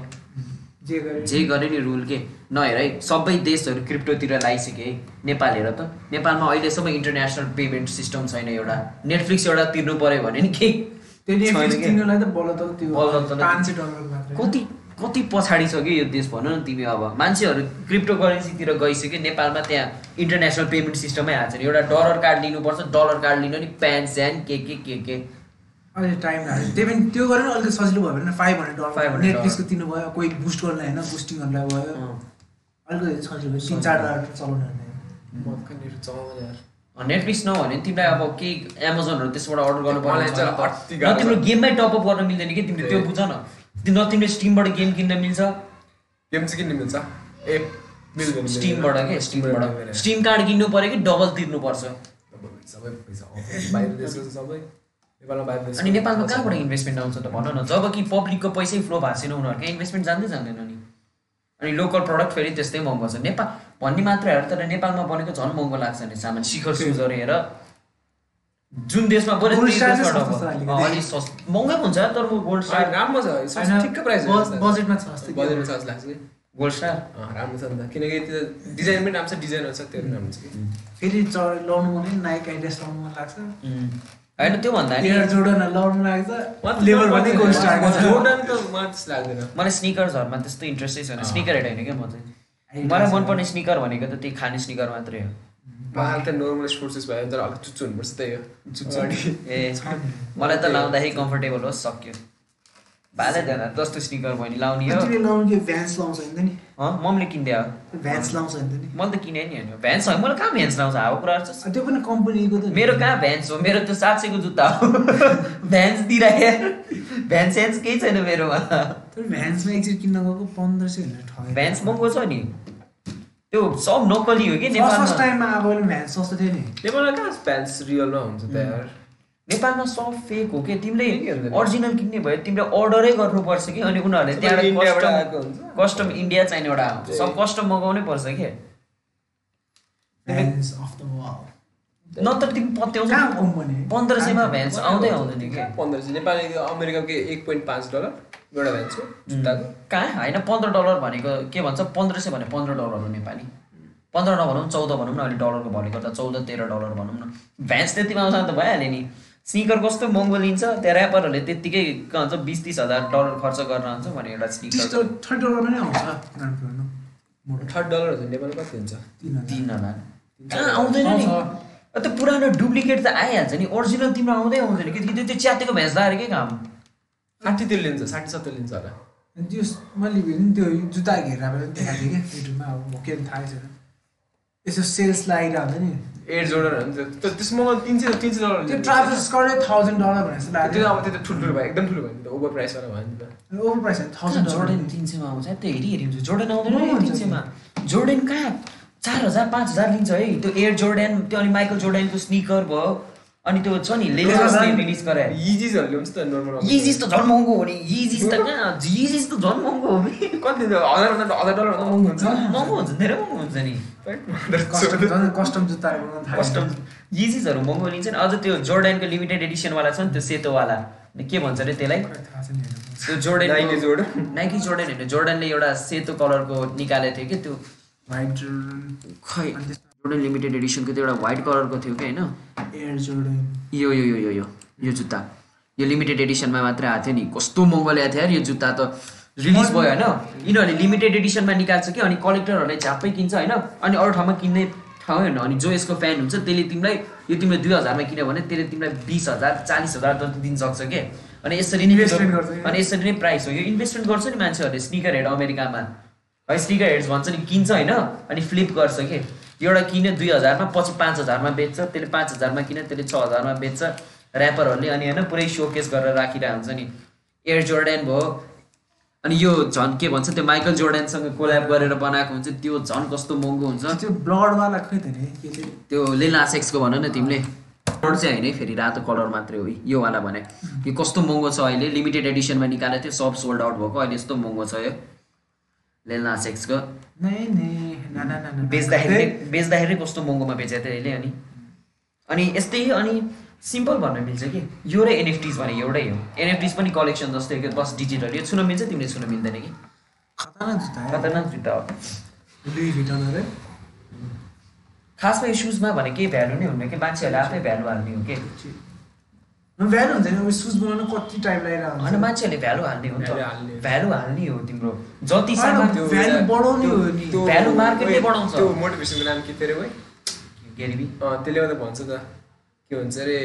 जे गरे। नि रुल के। नहेर है सबै देशहरू क्रिप्टोतिर लगाइसके है नेपाल हेर त। नेपालमा अहिलेसम्म इन्टरनेसनल पेमेन्ट सिस्टम छैन एउटा। नेटफ्लिक्स एउटा तिर्नु पऱ्यो भने नि केही कति कति पछाडि छ कि यो देश भन न तिमी अब। मान्छेहरू क्रिप्टो करेन्सीतिर गइसक्यो नेपालमा त्यहाँ इन्टरनेसनल पेमेन्ट सिस्टमै छैन एउटा डलर कार्ड लिनुपर्छ डलर कार्ड लिनु नि प्यान स्यान के के के के। अहिले टाइम लाग्यो। त्यही पनि त्यो गरेर अलिक सजिलो भयो भने फाइभ हन्ड्रेड डलर 500 नेटफ्लिक्सको तिर्नु भयो कोही बुस्ट गर्नलाई होइन बुस्टिङहरूलाई भयो। अँ। अलिकति सजिलो भयो। तिन चार डलर चलाउनु नेटफ्लिक्स नभने तिमीलाई अब केही एमाजोनहरू त्यसबाट अर्डर गर्नु पर्ने तिम्रो। गेममै टपअप गर्न मिल्दैन कि? तिमीले त्यो। बुझ न। न तिमीले स्टिमबाट गेम किन्न मिल्छ। गेम चाहिँ किन्नु मिल्छ? ए मिल्दैन स्टिमबाट के? स्टिमबाट। स्टिम कार्ड किन्नु पऱ्यो कि डबल तिर्नुपर्छ सबै पैसा। सबै। नेपालमा अनि नेपालमा कहाँबाट इन्भेस्टमेन्ट आउँछ त भन न जब कि पब्लिकको पैसै फ्लो भएको छैन उनीहरूको इन्भेस्टमेन्ट जान्दै जान्दैन नि। अनि लोकल प्रडक्ट फेरि त्यस्तै महँगो छ। नेपाल भन्ने मात्र हेर तर नेपालमा बनेको झन् महँगो लाग्छ नि सामान शिखर सुजहरू हेर जुन देशमा बने Gold त्यही star चाहिँ देशबाट सस्तो छ अब। अलिकति। अँ, अलिक सस्तो महँगै हुन्छ तर म गोल्ड स्टार राम्रो छ सस्तो- ठिक्क प्राइस बजेटमा छ। बजेटमा छ लाग्छ। कि? गोल्ड स्टार राम्रो छ नि त। किनकि त्यो डिजाइन पनि राम्रो छ डिजाइनहरू छ त्यो पनि राम्रो छ फेरि चढ लाउनु मन नाइक एड्रेस लाउनु मन लाग्छ। होइन त्यो भन्दा नि त मलाई त्यस्तो लाग्दैन। मलाई स्निकर्सहरूमा त्यस्तो इन्ट्रेस्टै छैन। स्निकर हेड होइन क्या म चाहिँ। मलाई मनपर्ने स्निकर भनेको त त्यही खाने स्निकर मात्रै हो। मलाई त नर्मल स्पोर्ट्स भयो तर अलिक चुच्चो हुनुपर्छ त्यही हो। ए मलाई त लाउँदाखेरि कम्फर्टेबल होस् सक्यो। भाले ध्यान जस्तो स्निकर मैले लाउने हो। भ्यान्स मम्मीले किनिदियो भ्यान्स लाउँछ नि मैले त किने नि होइन भ्यान्स होइन मैले कहाँ भ्यान्स लाउँछ हावा अनि त्यो पनि कम्पनीको त मेरो कहाँ भ्यान्स हो मेरो त सात सयको जुत्ता हो भ्यान्स दिइराखे भ्यान्स सेन्स केही छैन मेरोमा तर भ्यान्समा एकचोटि किन्न गएको पन्ध्र सय भनेर ठग्यो भ्यान्स महँगो छ नि त्यो सब नक्कली हो कि फर्स्ट नेपालमा टाइममा आएको बेला भ्यान्स सस्तो थियो नि नेपालमा कहाँ प्यान्ट्स रियलमा हुन्छ त यार नेपालमा सब फेक हो कि? तिमीले? अरिजिनल किन्ने भयो तिमीले अर्डरै गर्नुपर्छ कि? अनि उनीहरूले सबै इन्डियाबाट त्यहाँ आएको हुन्छ। कस्टम इन्डिया चाहिनेबाट आउँछ सब कस्टम मगाउनै पर्छ कि? भ्यान्स नत्र तिमी पत्याउँछ। पन्ध्र सयमा भ्यान्स आउँदै आउँदैन कि? पन्ध्र सय। नेपाली अमेरिकाको के एक पोइन्ट पाँच डलर एउटा भ्यान्सको जुत्ताको। कहाँ? होइन पन्ध्र डलर भनेको के भन्छ? पन्ध्र सय भने पन्ध्र डलर हो नेपाली। पन्ध्र नभनौँ चौध भनौँ न अहिले डलरको भले गर्दा चौध तेह्र डलर भनौँ न। भ्यान्स त्यतिमा आउँछ त भइहाल्यो नि। स्निकर कस्तो महँगो लिन्छ त्यहाँ ऱ्यापरहरूले त्यत्तिकै के भन्छ बिस तिस हजार डलर खर्च गर्न हुन्छ भने एउटा स्निकर थर्टी डलर पनि आउँछ थर्ड डलर हुन्छ नेपालमा कति हुन्छ? तिन हजार। कहाँ आउँदैन नि। त्यो पुरानो डुप्लिकेट त आइहाल्छ नि। ओरिजिनल तिम्रो आउँदै आउँदैन। कि त्यो त्यो च्यातेको लगाएर के काम? साठी त्यो लिन्छ साठी सत्तर लिन्छ होला। त्यो मैले त्यो जुत्ता घेरा पनि देखाएको थिएँ क्या युट्युबमा अब के थाहै छैन। यसो सेल्स लागिरहेको हुन्छ नि। एट जोर्डन हुन्छ। त्यो त्यसमा तिन सय तिन सय डलर त्यो लिन्छ। ट्राभल्स स्कर्टै थाउजन्ड डलर भनेर जस्तो त्यो लाग्यो अब त्यो त ठुल्ठुलो भयो एकदम ठुलो भयो नि त। ओभर प्राइसवाला भयो नि त। ओभर प्राइस थाउजन्ड जोर्डन तिन सयमा आउँछ? त्यो हेरी हेरी हुन्छ। जोर्डन आउँदैन तिन सयमा। जोर्डन कहाँ? चार हजार पाँच हजार लिन्छ है। त्यो एयर जोर्डन त्यो अनि माइकल जोर्डनको स्निकर भयो। अनि त्यो छ नि लेजर्सले रिलिज गरायो यिजिसहरू ल्याउँछ त नर्मल यिजिस त झन् महँगो हो नि। यिजिस त कहाँ यिजिस त झन् महँगो हो कि कति हजार भन्दा हजार डलर महँगो हुन्छ। महँगो हुन्छ धेरै महँगो हुन्छ नि। कस्टम झन् कस्टम यिजिसहरू महँगो लिन्छ नि अझ त्यो जोर्डनको लिमिटेड एडिसनवाला छ नि त्यो सेतोवाला। के भन्छ अरे त्यसलाई। त्यो Jordan Nike Jordan Nike Jordan होइन जोर्डनले एउटा सेतो कलरको निकालेको थियो कि त्यो? खै जोर्डन लिमिटेड एडिसनको त्यो एउटा व्हाइट कलरको थियो कि होइन? एयर जोर्डन यो यो यो यो यो यो जुत्ता। यो लिमिटेड एडिसनमा मात्रै आएको थियो नि। कस्तो महँगो ल्याएको थियो यार यो जुत्ता त। रिलिज भयो होइन? यिनीहरूले लिमिटेड एडिसनमा निकाल्छ कि अनि कलेक्टरहरूले झ्याप्पै किन्छ होइन? अनि अरू ठाउँमा किन्ने ठाउँ होइन? अनि जो यसको फ्यान हुन्छ त्यसले तिमीलाई यो तिमीले दुई हजारमा किन्यो भने त्यसले तिमीलाई बिस हजार चालिस हजार जति दिन सक्छ कि? अनि यसरी नै Investment गर्छ? अनि यसरी नै प्राइस हो। यो इन्भेस्टमेन्ट गर्छ नि मान्छेहरूले। स्निकर हेड अमेरिकामा। है स्निकर हेड्स भन्छ नि किन्छ होइन? अनि फ्लिप गर्छ कि? एउटा किन्यो दुई हजारमा पछि पाँच हजारमा बेच्छ त्यसले पाँच हजारमा किन्यो त्यसले छ हजारमा बेच्छ। ऱ्यापरहरूले अनि होइन पुरै सोकेस गरेर राखिरहेको हुन्छ नि। एयर जोर्डन भयो। अनि यो झन् के भन्छ त्यो माइकल जोर्डनसँग कोल्याब गरेर बनाएको हुन्छ त्यो झन् कस्तो महँगो हुन्छ। त्यो ब्लडवाला खै त त्यो? लेलासेक्सको भन न तिमीले। कलर चाहिँ होइन है फेरि रातो कलर मात्रै हो। यो वाला भने। यो कस्तो महँगो छ अहिले लिमिटेड एडिसनमा निकालेको थियो सब सोल्ड आउट भएको। अहिले यस्तो महँगो छ यो। लेलासेक्सको नै नै ना ना ना ना बेच्दाखेरि बेच्दाखेरि कस्तो महँगोमा बेचेको थियो अहिले अनि? अनि यस्तै अनि सिम्पल भन्न मिल्छ कि? यो र एनएफटिज भने एउटै हो। एनएफटिज पनि कलेक्सन जस्तै हो कि? बस डिजिटल। यो छुन मिल्छ तिमीले छुन मिल्दैन कि? खतरनाक जुत्ता है। खासमा यो सुजमा भने केही भ्यालु नै हुन्न कि? मान्छेहरूले आफै भ्यालु हाल्ने हो कि? भ्यालु हुन्छ नि अब सुज बनाउनु कति टाइम होइन लागिरहेको मान्छेहरूले भ्यालु हाल्ने हो नि। त भ्यालु हाल्ने हो तिम्रो जति होइन, सामान त्यो value बढाउने हो नि। नै ओए, बढाउँछ। त्यो मोटिभेसनको नाम के थियो अरे भाइ गेरिबी त्यसले गर्दा भन्छ त के भन्छ अरे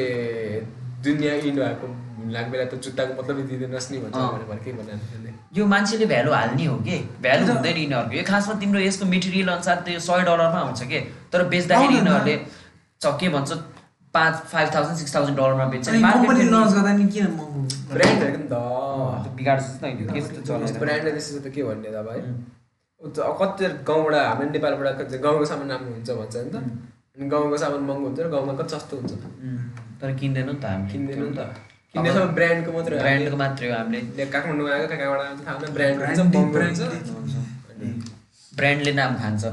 दुनियाँ इन्ड भएको लाग्ने बेला त जुत्ताको मतलबै दिँदैनस् नि भन्छ। भनेर भने केही भने त्यसले यो मान्छेले भ्यालु हाल्ने हो कि भ्यालु हुँदैन यिनीहरूको यो खासमा तिम्रो यसको मेटेरियल अनुसार त्यो सय डलरमा हुन्छ कि तर बेच्दाखेरि। यिनीहरूले के भन्छ पाँच फाइभ थाउजन्ड सिक्स थाउजन्ड डलरमा बेच्छ कम्पनी लन्च गर्दा नि किन महँगो ब्रान्डहरूको नि त जस्तो होइन, त्यस्तो चलेर। ब्रान्डले त्यसो त के भन्ने त भाइ कति गाउँबाट हाम्रो नेपालबाट कति गाउँको सामान राम्रो हुन्छ भन्छ नि त अनि गाउँको सामान महँगो हुन्छ र गाउँमा कति सस्तो हुन्छ तर किन्दैनौँ नि त हामी किन्दैन नि त समय ब्रान्डको मात्रै हो। ब्रान्डको मात्रै हो हामीले काठमाडौँ आएको कहाँबाट थाहा हुँदैन ब्रान्ड ब्रान्डले नाम खान्छ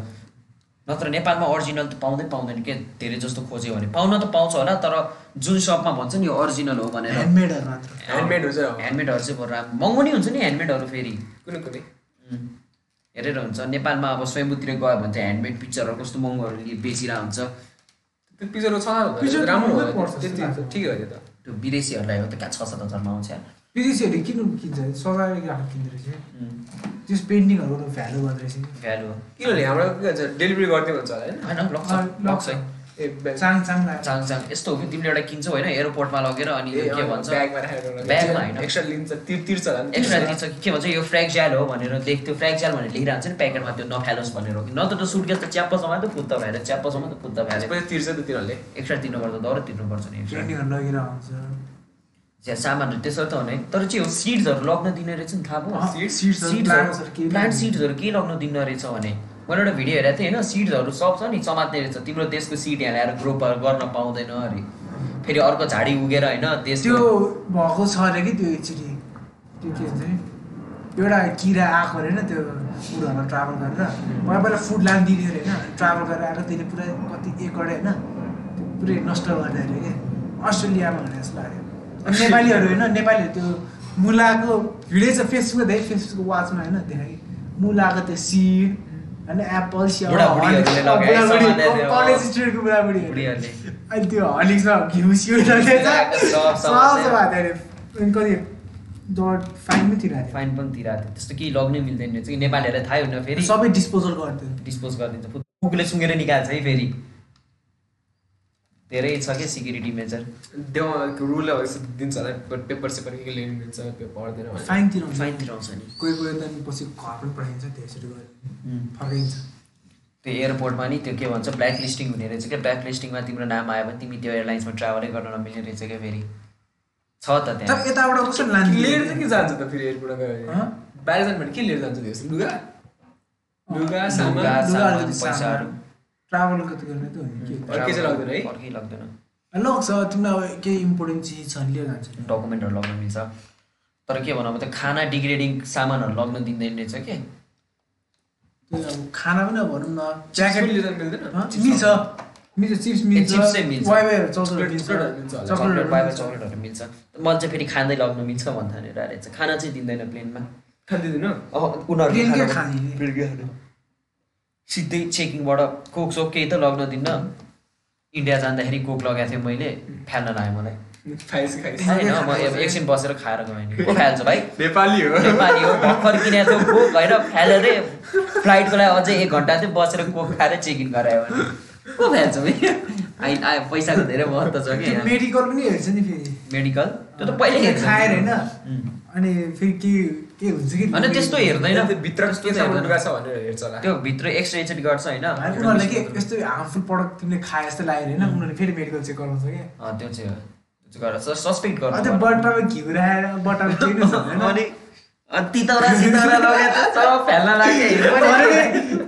नत्र नेपालमा ओरिजिनल त पाउँदै पाउँदैन के? धेरै जस्तो खोज्यो भने। पाउन त पाउँछ होला तर जुन सपमा भन्छ नि यो ओरिजिनल हो भनेर। ह्यान्डमेडहरू मात्र। ह्यान्डमेडहरू चाहिँ। ह्यान्डमेडहरू चाहिँ बरु राम्रो। महँगो नि हुन्छ नि ह्यान्डमेडहरू फेरि। कुनै कुनै। हेरेर हुन्छ। नेपालमा अब स्वयम्भूतिर गयो भने चाहिँ ह्यान्डमेड पिक्चरहरू कस्तो महँगोहरू बेचिरहेको हुन्छ। त्यो पिक्चरको छ राम्रो। ठिकै हो त्यो त। त्यो विदेशीहरूलाई हो त कहाँ छ सात हजारमा आउँछ यार। विदेशीहरूले किन किन्छ सजाएर राखेर किन्दो रहेछ त्यस पेन्टिङहरूको भ्यालु गर्दो रहेछ कि भ्यालु हो किनभने हाम्रो के भन्छ डेलिभरी गरिदियो भन्छ होला होइन ए चाङ चाङ यस्तो हो कि तिमीले एउटा किन्छौ होइन एयरपोर्टमा लगेर अनि के भन्छ ब्यागमा राखेर ब्यागमा होइन। एक्स्ट्रा लिन्छ तिर तिर्छ होला नि एक्स्ट्रा कि के भन्छ यो फ्रेक्ज्याल हो भनेर देख्थ्यो फ्रेक्ज्याल भनेर लेखिरहेको हुन्छ नि प्याकेटमा त्यो नफालोस् भनेर कि नत्र त सुटकेस त च्याप्पोसम्म त पुत्त भएर च्याप्पोसम्म त पुत्त भएर त्यसपछि तिर्छ त तिनीहरूले एक्स्ट्रा तिर्नुपर्छ दर तिर्नुपर्छ नि एक्स्ट्रा आउँछ सामानहरू त्यसो त हुने तर चाहिँ हो सिड्सहरू लग्न दिने रहेछ नि थाहा भयो? प्लान्ट। सिड्सहरू के लग्न दिने रहेछ भने? मैले एउटा भिडियो हेरेको थिएँ होइन? सिड्सहरू सब छ नि समात्ने रहेछ। तिम्रो देशको सिड यहाँ ल्याएर ग्रो गर्न पाउँदैन अरे। फेरि अर्को झाडी उगेर होइन? त्यो भएको छ अरे कि त्यो एकचोटि? त्यो के नि? एउटा किरा आएको अरे होइन? त्यो फुडहरू ट्राभल गरेर। पहिला पहिला फुड लानु दिने अरे होइन? ट्राभल गरेर आएर त्यसले पुरै कति एक गरे होइन पुरै नष्ट गर्ने अरे कि? अस्ट्रेलियामा भने जस्तो लाग्यो। नेपालीहरू होइन नेपालीहरू त्यो मुलाको भिडियो छ फेसबुकमा देखेँ फेसबुकको वाचमा होइन देखाएँ मुलाको त्यो सिड होइन एप्पल कलेज स्टुडेन्टको बुढीहरूले। अनि त्यो हलिक्समा घिउ सिउ कति डट फाइन पनि थियो फाइन पनि तिरहेको थियो त्यस्तो केही लग्नै मिल्दैन रहेछ कि नेपालीहरूलाई थाहै हुन्न फेरि। सबै डिस्पोजल गर्थ्यो डिस्पोज गरिदिन्छ। कुकुरले सुँगेर निकाल्छ है फेरि। धेरै छ क्या सिक्युरिटी मेजर त्यो रुल दिन्छ होला बट पेपर सेपर के के ल्याउनु दिन्छ पेपर पढ्दैन भनेर। फाइन तिराउँछ फाइन तिराउँछ नि। कोही कोही त पछि घर पनि पठाइन्छ त्यसरी फर्काइन्छ। त्यो एयरपोर्टमा नि त्यो के भन्छ ब्ल्याक लिस्टिङ हुने रहेछ क्या। ब्ल्याक लिस्टिङमा तिम्रो नाम आयो भने तिमी त्यो एयरलाइन्समा ट्राभलै गर्न नमिल्ने रहेछ क्या फेरि। छ त त्यहाँ। यताबाट कसरी लान्छ लिएर चाहिँ के जान्छ त फेरि एयरपोर्ट गयो बाहिर जानु भने के लिएर जान्छ त्यो। लुगा? लुगा सामान लुगा, लुगा सामान, अलिकति पैसाहरू। ट्राभलको त गर्ने त हो नि के अरू के चाहिँ लाग्दैन है? अर्कै लाग्दैन। लग्छ तिमीलाई अब केही इम्पोर्टेन्ट चिज छ लिएर जान्छ। डकुमेन्टहरू लग्न मिल्छ। तर के भनौँ अब त्यो खाना डिग्रेडिङ सामानहरू लग्न दिँदैन रहेछ के? खाना पनि अब भनौँ न ज्याकेट मिल्छ। मिल्छ चिप्स मिल्छ चिप्स चाहिँ मिल्छ। वाइवाईहरू चक्लेटहरू। चक्लेट चक्लेटहरू मिल्छ। चक्लेटहरू मिल्छ। मन चाहिँ फेरि खाँदै लग्नु मिल्छ भन्दा रहेछ। खाना चाहिँ दिँदैन प्लेनमा। खाँदिँदैन अह, सिधै चेकिङबाट कोक सोक केही त लग्न दिन्न। इन्डिया जाँदाखेरि कोक लगाएको थिएँ मैले। फाल्न लाग्यो मलाई। होइन म एकछिन बसेर खाएर गएँ। नि को फाल्छ भाइ? नेपाली हो। नेपाली हो। भर्खर किनेको थियो कोक होइन। फालेरै फ्लाइटको लागि अझै एक घन्टा चाहिँ बसेर कोक खाएर चेक इन गरायो भने। को आयो पैसाको धेरै महत्त्व छ कि। मेडिकल पनि हेर्छ नि फेरि। मेडिकल? त्यो त पहिले हेर्छ खाएर होइन। अनि फेरि के के हुन्छ कि? होइन त्यस्तो हेर्दैन। त्यो भित्र के त्यो भित्र एक्सरे एक्सरे गर्छ होइन। होइन, उनीहरूले के यस्तो हार्मफुल प्रडक्ट तिमीले खाए जस्तो लाग्यो होइन उनीहरूले फेरि मेडिकल चेक गराउँछ अँ, त्यो चाहिँ हो। चाहिँ सस्पेक्ट गर्नु बट्टामा घिउ राखेर बट्टामा अनि तितौरा सितौरा लगेर त सब फ्याल्न लाग्यो।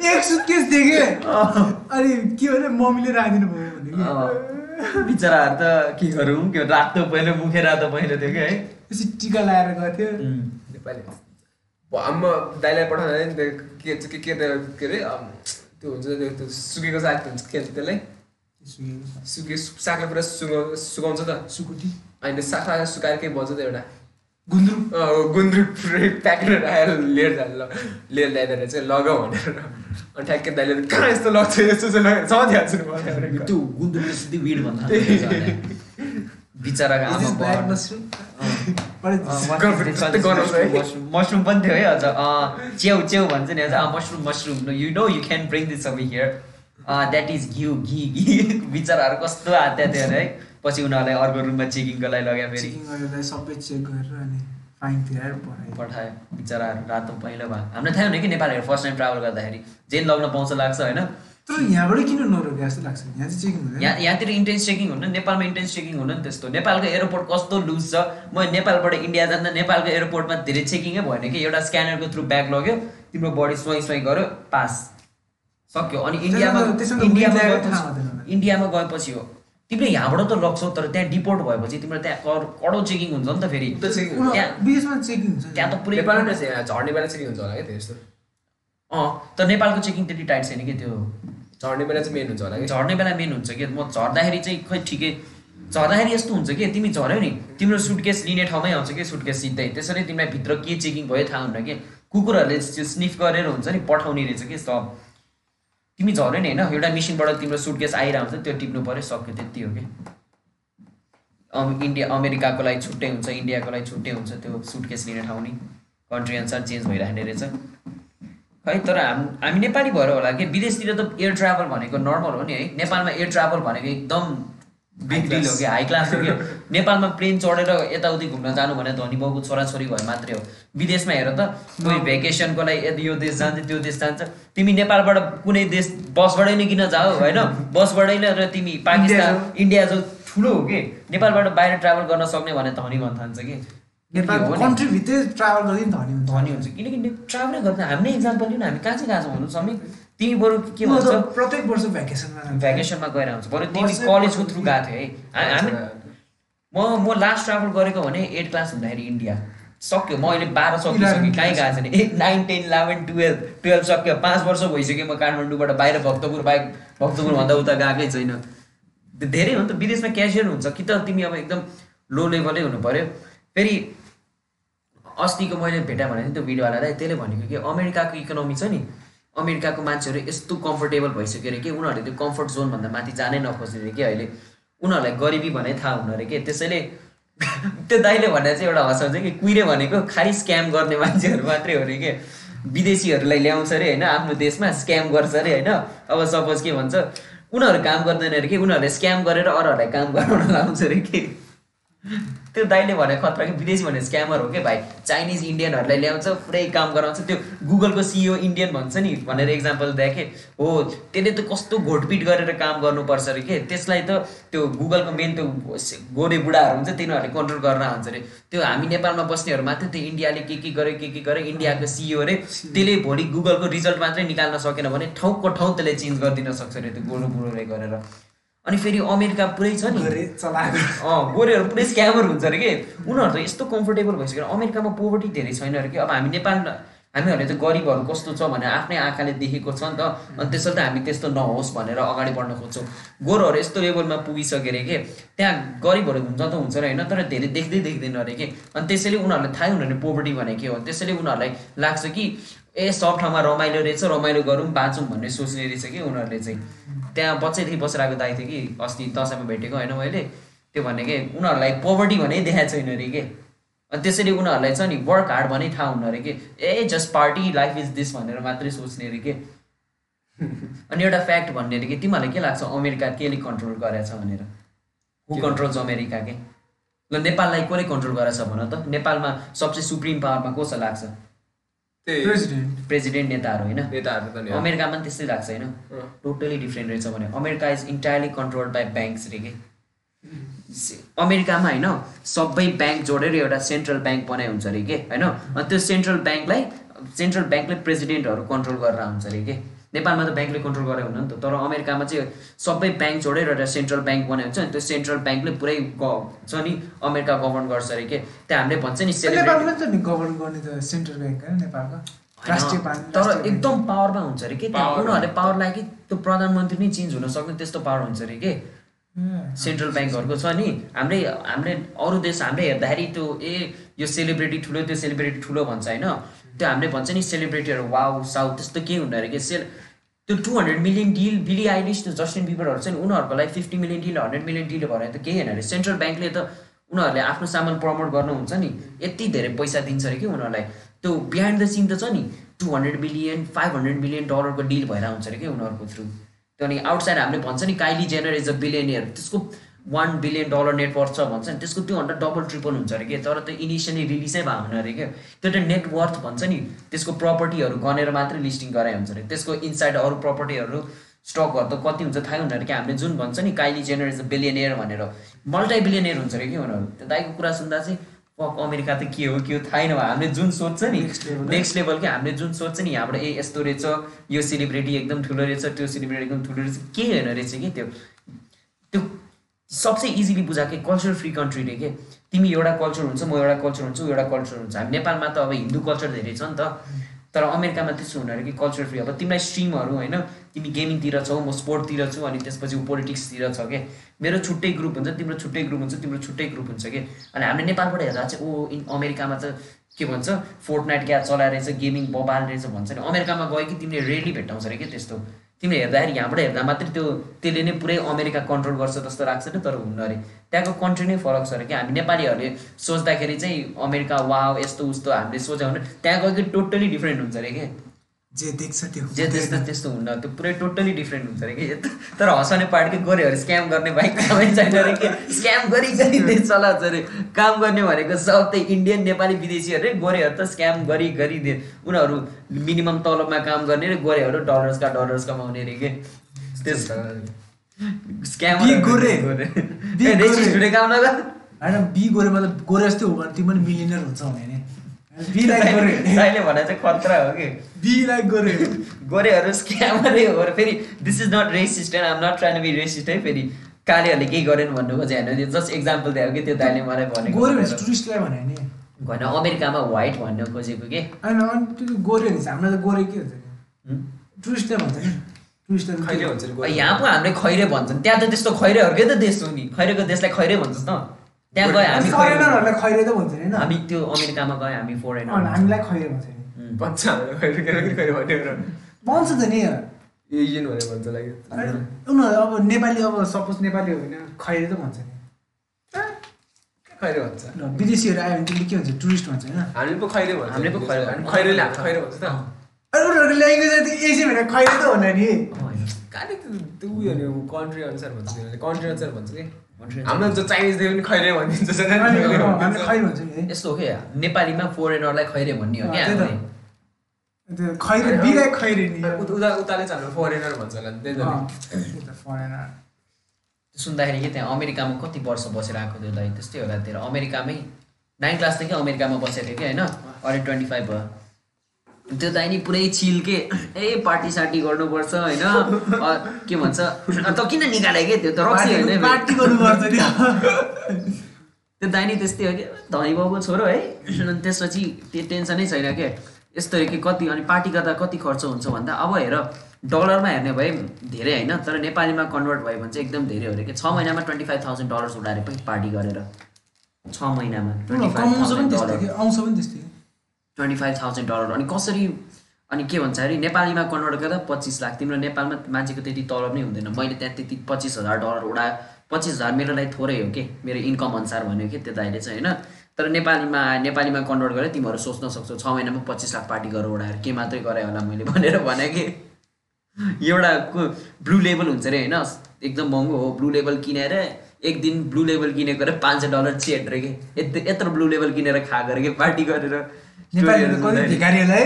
एक सुटकेस देखेँ। अनि के भने मम्मीले राखिदिनु भयो भने अँ। बिचराहरू त के गरौँ? के रातो पहिलो मुखे रातो पहिलो थियो कि है। त्यसरी टिका लगाएर गएको थियो। नेपाली। आम्मा दाइलाई पठाउँदा के के के के अरे त्यो हुन्छ त्यो सुकेको साग हुन्छ के भन्छ त्यसलाई सुके सागलाई पुरा सुगा सुकाउँछ त। सुकुटी। होइन साग सुकाएर केही भन्छ त एउटा। गुन्द्रुक। गुन्द्रुक प्याकेट राखेर लिएर जान्छ ल लिएर ल्याइदिएर चाहिँ लगाऊ भनेर। अनि ठ्याक्कै दाइले कहाँ यस्तो लाग्छ यस्तो चाहिँ लगाएर मलाई त्यो गुन्द्रुकले सिधै विड भन्दा बिचराको आमा मसरुम पनि थियो है अझ। अँ, च्याउ च्याउ भन्छ नि अझ। Mushroom mushroom you know you can bring this away here that is घिउ घी घी बिचराहरू कस्तो हात्या थियो अरे है। पछि उनीहरूलाई अर्को रुममा चेकिङको लागि लग्यो फेरि। सबै चेक गरेर अनि फाइन तिरेर पठायो पठायो बिचराहरू रातो पहिलो भयो हामीलाई थाहा हुने कि नेपालीहरू फर्स्ट टाइम ट्राभल गर्दाखेरि जेन लग्न पाउँछ लाग्छ होइन? तर यहाँबाट किन नरोक्यो जस्तो लाग्छ। यहाँ चाहिँ चेकिङ हुँदैन। यहाँ यहाँतिर इन्टेन्स चेकिङ हुन्न नेपालमा इन्टेन्स चेकिङ हुन्न नि त्यस्तो। नेपालको एयरपोर्ट कस्तो लुज छ? म नेपालबाट इन्डिया जाँदा नेपालको एयरपोर्टमा धेरै चेकिङै भएन कि। एउटा स्क्यानरको थ्रु ब्याग लग्यो तिम्रो बडी स्वाइ स्वाइ गर्यो पास सक्यो। अनि इन्डियामा। इन्डियामा गएपछि हो। तिमीले यहाँबाट त लग्छौ तर त्यहाँ डिपोर्ट भएपछि तिम्रो त्यहाँ कर- कडो चेकिङ हुन्छ नि त फेरि। त्यहाँ- त पुरै झर्ने बेला हुन्छ होला क्या अँ तर नेपालको चेकिङ त्यति टाइट छैन कि त्यो? झर्ने बेला चाहिँ मेन हुन्छ होला कि? झर्ने बेला मेन हुन्छ कि? म झर्दाखेरि चाहिँ खै ठिकै झर्दाखेरि यस्तो हुन्छ कि? तिमी झऱ्यौ नि तिम्रो सुटकेस लिने ठाउँमै आउँछ कि? सुटकेस सिधै। त्यसरी तिमीलाई भित्र के चेकिङ भयो थाहा हुन्न कि? कुकुरहरूले त्यो स्निफ गरेर हुन्छ नि पठाउने रहेछ कि सब। तिमी झऱ्यौ नि होइन? एउटा मिसिनबाट तिम्रो सुटकेस आइरहेको हुन्छ त्यो टिप्नु पऱ्यो सक्यो त्यति हो कि? इन्डिया अमेरिकाको लागि छुट्टै हुन्छ इन्डियाको लागि छुट्टै हुन्छ त्यो सुटकेस लिने ठाउँ नि। कन्ट्री अनुसार चेन्ज भइराख्ने रहेछ। है तर हाम हामी नेपाली भएर होला कि? विदेशतिर त एयर ट्राभल भनेको नर्मल हो नि है। नेपालमा एयर ट्राभल भनेको एकदम बिग डिल हो कि हाई क्लास हो कि नेपालमा प्लेन चढेर यताउति घुम्न जानु भने धनी बाउको छोराछोरी भए मात्रै हो। विदेशमा हेर त कोही भेकेसनको लागि यदि यो देश जान्छ त्यो देश जान्छ। तिमी नेपालबाट कुनै देश बसबाटै नै किन जाऊ होइन? बसबाटै नै र तिमी पाकिस्तान इन्डिया जो ठुलो हो कि? नेपालबाट बाहिर ट्राभल गर्न सक्ने भने धनी भन्न थाल्छ कि नेपाल। कन्ट्रीभित्रै ट्राभल गर्दै धनी हुन्छ। धनी हुन्छ। किनकि ट्राभलै गर्दा हामी नै इक्जाम्पल लिउँ हामी कहाँ चाहिँ गएको छौँ? भन्नु समी तिमी बरु के भन्छ? प्रत्येक वर्ष भ्याकेसनमा। भ्याकेसनमा गएर आउँछ। बरु तिमी कलेजको थ्रु गएको थियो है? हामी म म लास्ट ट्राभल गरेको भने एट क्लास हुँदाखेरि इन्डिया सक्यो म अहिले बाह्र सकिसकेँ। कहीँ गएको छैन। Eight nine ten eleven twelve twelve सक्यो। पाँच वर्ष भइसक्यो म काठमाडौँबाट बाहिर भक्तपुर बाहेक भक्तपुरभन्दा उता गएकै छैन। धेरै हो नि त। विदेशमा क्याजुअल हुन्छ। कि त तिमी अब एकदम लो लेभलै हुनु पऱ्यो फेरि अस्तिको मैले भेटाएँ भने त्यो भिडियोवालालाई। त्यसले भनेको कि अमेरिकाको इकोनोमी छ नि। अमेरिकाको मान्छेहरू यस्तो कम्फोर्टेबल भइसक्यो अरे कि उनीहरूले त्यो कम्फर्ट जोनभन्दा माथि जानै नखोज्ने अरे कि अहिले? उनीहरूलाई गरिबी भने थाहा हुनु अरे कि? त्यसैले त्यो दाइले भने चाहिँ एउटा हँसाउँछ कि कुहिरे भनेको खालि स्क्याम गर्ने मान्छेहरू मात्रै हो अरे कि? विदेशीहरूलाई ल्याउँछ अरे होइन? आफ्नो देशमा स्क्याम गर्छ अरे होइन? अब सपोज के भन्छ उनीहरू काम गर्दैन अरे कि? उनीहरूले स्क्याम गरेर अरूहरूलाई काम गराउन लाउँछ अरे कि? त्यो दाइले भने खतरा कि विदेशी भने स्क्यामर हो कि भाइ? चाइनिज इन्डियनहरूलाई ल्याउँछ पुरै काम गराउँछ। त्यो गुगलको सिइओ इन्डियन भन्छ नि भनेर इक्जाम्पल देखेँ। हो त्यसले त कस्तो घोटपिट गरेर काम गर्नुपर्छ अरे के? त्यसलाई त त्यो गुगलको मेन त्यो गोरे बुढाहरू हुन्छ तिनीहरूले कन्ट्रोल गर्न आउँछ अरे। त्यो हामी नेपालमा बस्नेहरू मात्रै त्यो इन्डियाले के के गर्यो के के गर्यो इन्डियाको सिइओ अरे। त्यसले भोलि गुगलको रिजल्ट मात्रै निकाल्न सकेन भने ठाउँको ठाउँ त्यसले चेन्ज गरिदिन सक्छ अरे त्यो गोरो बुढोले गरेर। अनि फेरि अमेरिका पुरै छ नि। अँ गोरेहरू पुरै स्क्यामर हुन्छ अरे कि? उनीहरू त यस्तो कम्फोर्टेबल भइसक्यो। अमेरिकामा पोभर्टी धेरै छैन अरे कि? अब हामी नेपाल हामीहरूले त गरिबहरू कस्तो छ भनेर आफ्नै आँखाले देखेको छ नि त। अनि त्यसैले त हामी त्यस्तो नहोस् भनेर अगाडि बढ्न खोज्छौँ। गोरोहरू यस्तो लेभलमा पुगिसक्यो अरे कि? त्यहाँ गरिबहरू हुन्छ त हुन्छ र होइन तर धेरै देख्दै देख्दैन अरे कि? अनि त्यसैले उनीहरूलाई थाहै हुँदैन पोभर्टी भने के हो। त्यसैले उनीहरूलाई लाग्छ कि ए सब ठाउँमा रमाइलो रहेछ रमाइलो गरौँ बाँचौँ भन्ने सोच्ने रहेछ कि उनीहरूले चाहिँ। त्यहाँ बच्चैदेखि बसेर आएको दाइ थियो कि अस्ति दसैँमा भेटेको होइन मैले। त्यो भने कि उनीहरूलाई पोभर्टी भने देखाएको छैन अरे कि। अनि त्यसैले उनीहरूलाई छ नि वर्क हार्ड भने थाहा हुनु अरे कि। ए just party life is this भनेर मात्रै सोच्ने अरे कि। अनि एउटा फ्याक्ट भन्ने अरे कि तिमीहरूलाई के लाग्छ अमेरिका केले कन्ट्रोल गरेछ भनेर? हु कन्ट्रोल्स अमेरिका के? ल नेपाललाई कसले कन्ट्रोल गरेछ भन त। नेपालमा सबसे सुप्रिम पावरमा कसो लाग्छ? त्यही प्रेसिडेन्ट। प्रेसिडेन्ट नेताहरू होइन। अमेरिकामा पनि त्यस्तै लाग्छ होइन। टोटली डिफ्रेन्ट रहेछ भने। America is entirely control by banks रे के? अमेरिकामा होइन सबै ब्याङ्क जोडेर एउटा सेन्ट्रल ब्याङ्क बनाइ हुन्छ अरे के? होइन? अनि त्यो सेन्ट्रल ब्याङ्कलाई सेन्ट्रल ब्याङ्कले प्रेसिडेन्टहरू कन्ट्रोल गरेर हुन्छ अरे के? नेपालमा त ब्याङ्कले कन्ट्रोल गरेर हुन नि त। तर अमेरिकामा चाहिँ सबै ब्याङ्क जोडेर एउटा सेन्ट्रल ब्याङ्क बनाइ हुन्छ अनि त्यो सेन्ट्रल ब्याङ्कले पुरै ग छ नि अमेरिका गभर्न गर्छ अरे के? त्यहाँ हामीले भन्छ नि सेलिब्रेटी नेपालमा त नि गभर्न गर्ने त सेन्ट्रल तर। एकदम पावरमा हुन्छ अरे के? त्यहाँ उनीहरूले पावर लाग्यो त्यो प्रधानमन्त्री नै चेन्ज हुन सक्ने त्यस्तो पावर हुन्छ अरे के। सेन्ट्रल ब्याङ्कहरूको छ नि। हाम्रै हामीले अरू देश हामीले हेर्दाखेरि त्यो ए यो सेलिब्रेटी ठुलो त्यो सेलिब्रेटी ठुलो भन्छ होइन। त्यो हामीले भन्छ नि सेलिब्रेटीहरू वाउ साउ त्यस्तो केही हुँदो अरे कि? सेल त्यो two hundred million deal Billie Eilish त्यो जस्टिन बिबरहरू छ नि उनीहरूको लागि fifty million deal hundred million deal भएर त केही होइन। अरे सेन्ट्रल ब्याङ्कले त उनीहरूले आफ्नो सामान प्रमोट गर्नुहुन्छ नि। यति धेरै पैसा दिन्छ अरे कि उनीहरूलाई। त्यो बिहाइन्ड द सिन त छ नि। Two hundred million five hundred million डलरको डिल भएर हुन्छ अरे कि उनीहरूको थ्रु त्यो अनि आउटसाइड हामीले भन्छ नि Kylie Jenner is a billionaire त्यसको one billion dollar net worth छ भन्छ नि त्यसको त्यो भन्दा डबल ट्रिपल हुन्छ अरे के? तर त्यो इनिसियली रिलिजै भएको हुन अरे क्या त्यो त नेटवर्थ भन्छ नि त्यसको प्रपर्टीहरू गनेर मात्रै लिस्टिङ गराइ हुन्छ अरे। त्यसको इनसाइड अरू प्रपर्टीहरू स्टकहरू त कति हुन्छ थाहै हुँदैन कि? हामीले जुन भन्छ नि Kylie Jenner is a billionaire भनेर। मल्टाइ बिलियनियर हुन्छ अरे कि उनीहरू? त्यो दाइको कुरा सुन्दा चाहिँ पक अमेरिका त के हो के हो थाहै नभए हामीले जुन सोध्छ नि नेक्स्ट लेभल के? हामीले जुन सोध्छ नि यहाँबाट ए यस्तो रहेछ यो सेलिब्रेटी एकदम ठुलो रहेछ त्यो सेलिब्रेटी एकदम ठुलो रहेछ। के होइन रहेछ कि त्यो? त्यो सबसे इजिली बुझाएको कल्चर फ्री कन्ट्री रे के? तिमी एउटा कल्चर हुन्छ म एउटा कल्चर हुन्छु एउटा कल्चर हुन्छ। हामी नेपालमा त अब हिन्दू कल्चर धेरै छ नि त। तर अमेरिकामा त्यस्तो अरे कि कल्चर फ्री अब तिमीलाई स्ट्रिमहरू होइन? तिमी गेमिङतिर छौ म स्पोर्टतिर छु अनि त्यसपछि ऊ पोलिटिक्सतिर छ के? मेरो छुट्टै ग्रुप हुन्छ तिम्रो छुट्टै ग्रुप हुन्छ तिम्रो छुट्टै ग्रुप हुन्छ कि? अनि हामीले नेपालबाट हेर्दा चाहिँ ओ इन अमेरिकामा त के भन्छ? फोर्ट नाइट क्या चलाएर गेमिङ बबाल रहेछ भन्छ नि। अमेरिकामा गयो कि तिमीले रेली भेट्टाउँछ अरे कि त्यस्तो? तिमीले हेर्दाखेरि यहाँबाट हेर्दा मात्रै त्यो त्यसले नै पुरै अमेरिका कन्ट्रोल गर्छ जस्तो लाग्छ नि तर हुन्न अरे। त्यहाँको कन्ट्री नै फरक छ अरे कि हामी नेपालीहरूले सोच्दाखेरि चाहिँ अमेरिका वा यस्तो उस्तो हामीले सोच्यौँ भने त्यहाँ गयो कि टोटली डिफ्रेन्ट हुन्छ अरे के। जे देख्छ त्यो जे त्यस्तो हुँदैन। त्यस्तो हुन्न। त्यो पुरै टोटली डिफ्रेन्ट हुन्छ अरे कि। तर हँसाउने पार्टकै गोरेहरू स्क्याम गर्ने भाइ कामै छैन अरे कि। स्क्याम गरी गरी देश चलाउँछ अरे। काम गर्ने भनेको सब त्यही इन्डियन नेपाली विदेशीहरू गोरेहरू त स्क्याम गरी गरी उनीहरू मिनिमम तलबमा काम गर्ने रे गोरेहरू डलर्सका डलर्स कमाउने अरे कि। त्यस स्क्याम। काम नगर। होइन बी गोरे मतलब गोरे जस्तै हो भने तिमी पनि मिलिनियर हुन्छ भने नि बी लाइक गोरे अहिले भने चाहिँ खतरा हो कि बी लाइक गोरे गोरेहरू स्क्यामरै हो फेरि this is not racist and I'm not trying be racist है फेरि कालेहरूले केही गरेन भन्नु खोजे होइन जस्ट इक्जाम्पल दियो कि त्यो दाइले मलाई भनेको गोरे भनेपछि टुरिस्टलाई भने नि होइन अमेरिकामा व्हाइट भन्नु खोजेको के होइन अनि त्यो गोरे हुन्छ हामीलाई त गोरे के हुन्छ नि हुँ? टुरिस्टलाई भन्छ नि टुरिस्टलाई खैरे हुन्छ नि अब गोरे। यहाँ पो हामीले खैरे भन्छन् त्यहाँ त त्यस्तो खैरेहरूकै त देश हो नि खैरेको देशलाई खैरे भन्छस् न त्यहाँ गयो हामी फरेनरहरूलाई खैरे त भन्छ नि होइन हामी त्यो अमेरिकामा गयो हामी फोरेनर हामीलाई खैरे भन्छ नि। भन्छ भन्छ त नि। एजियन भनेर भन्छ लाग्यो उनीहरू अब नेपाली अब सपोज नेपाली हो भने खैरे त भन्छ नि। खैरे भन्छ? विदेशीहरू आयो भने त्यसले के भन्छ? टुरिस्ट भन्छ होइन। हामीले पो खैरे भन्छ। हामीले पो खैरे। खैरेले हामी खैरे भन्छ त। उनीहरूको ल्याङ्ग्वेज एसी भने खैरे त होला नि। कहाँनिर त्यो उयो नि कन्ट्री अनुसार भन्छ कन्ट्री अनुसार भन्छ कि? हाम्रो जो चाइनिज देख्यो भने खैरे भनिदिन्छ यस्तो हो क्या नेपालीमा फोरेनरलाई खैरे भन्ने हो क्या उता उताले चाहिँ हाम्रो फरेनर भन्छ होला त्यही सुन्दाखेरि कि त्यहाँ अमेरिकामा कति वर्ष बसेर आएको थियो दाइ त्यस्तै होला त्यो अमेरिकामै नाइन क्लासदेखि अमेरिकामा बसेको थियो कि होइन? अहिले ट्वेन्टी फाइभ भयो। त्यो दाइ नि पुरै चिल के ए पार्टी सार्टी गर्नुपर्छ होइन? के भन्छ? त किन निकाले के त्यो त रक्सी होइन पार्टी गर्नुपर्छ नि। त्यो दाइ नि त्यस्तै हो कि धनी बाबुको छोरो है। अनि त्यसपछि त्यो टेन्सनै छैन के? यस्तो हो कि कति अनि पार्टी गर्दा कति खर्च हुन्छ भन्दा अब हेर डलरमा हेर्ने भए धेरै होइन तर नेपालीमा कन्भर्ट भयो भने चाहिँ एकदम धेरै हो अरे कि? छ महिनामा ट्वेन्टी फाइभ थाउजन्ड डलर्स उडाएर पनि पार्टी गरेर। छ महिनामा ट्वेन्टी फाइभ थाउजन्ड डलर अनि कसरी अनि के भन्छ अरे नेपालीमा कन्भर्ट गर्दा पच्चिस लाख। तिम्रो नेपालमा मान्छेको त्यति तलब नै हुँदैन। मैले त्यहाँ त्यति पच्चिस हजार डलर उडा पच्चिस हजार मेरो लागि थोरै हो कि? मेरो इन्कम अनुसार भन्यो कि? त्यो दाइले चाहिँ होइन? तर नेपालीमा नेपालीमा कन्भर्ट गरेर तिमीहरू सोच्न सक्छौ छ महिनामा पच्चिस लाख पार्टी गरेर उडाएर। के मात्रै गरे होला मैले भनेर भने कि? एउटा ब्लु लेबल हुन्छ अरे होइन? एकदम महँगो हो ब्लु लेबल किनेर एक दिन ब्लु लेबल किनेको रे पाँच सय डलर चेट रे कि? यत्रो ब्लु लेबल किनेर खाएको अरे कि? पार्टी गरेर। नेपालीहरू कति। भिखारीहरूलाई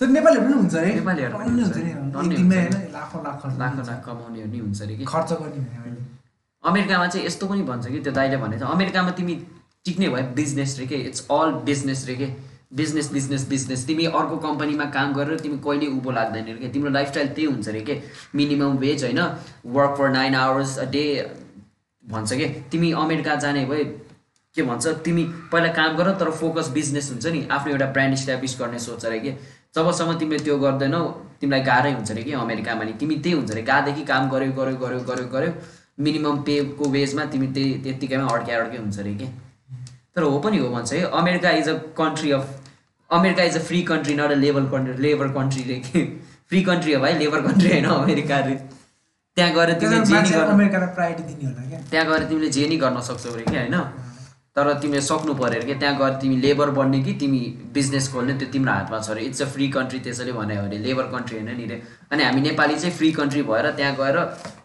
तर नेपालीहरू पनि हुन्छ है नेपालीहरू पनि हुन्छ। नि लाखौँ लाख लाखौँ। लाख नि अरे कि? खर्च गर्ने अमेरिकामा चाहिँ यस्तो पनि भन्छ कि त्यो दाइले भने चाहिँ अमेरिकामा तिमी टिक्ने भयो बिजनेस रे के? इट्स अल बिजनेस रे के? बिजनेस बिजनेस बिजनेस तिमी अर्को कम्पनीमा काम गरेर तिमी कहिले उँभो लाग्दैन रे के? तिम्रो लाइफस्टाइल त्यही हुन्छ अरे के? मिनिमम वेज होइन? Work for nine hours a day भन्छ कि? तिमी अमेरिका जाने भए के भन्छ तिमी पहिला काम गर तर फोकस बिजनेस हुन्छ नि। आफ्नो एउटा ब्रान्ड इस्टाब्लिस गर्ने सोच अरे कि। जबसम्म तिमीले त्यो गर्दैनौ तिमीलाई गाह्रै हुन्छ अरे कि अमेरिकामा नि। तिमी त्यही हुन्छ अरे। गएदेखि काम गऱ्यो गऱ्यो गऱ्यो गऱ्यो गऱ्यो मिनिमम पेको वेजमा तिमी त्यही त्यत्तिकैमा अड्के अड्के हुन्छ अरे कि। तर हो पनि हो भन्छ है। America is a country of America is a free country not a labour country labour country रे कि। फ्री कन्ट्री हो भाइ लेबर कन्ट्री होइन अमेरिका रे त्यहाँ गएर तिमीले जे नि त्यहाँ गएर तिमीले जे नि गर्न सक्छौ अरे कि होइन? तर तिमीले सक्नु पऱ्यो अरे कि त्यहाँ गएर तिमी लेबर बन्ने कि तिमी बिजनेस खोल्ने त्यो तिम्रो हातमा छ अरे। इट्स अ फ्री कन्ट्री त्यसैले भन्यो अरे। लेबर कन्ट्री होइन नि रे। अनि हामी नेपाली चाहिँ फ्री कन्ट्री भएर त्यहाँ गएर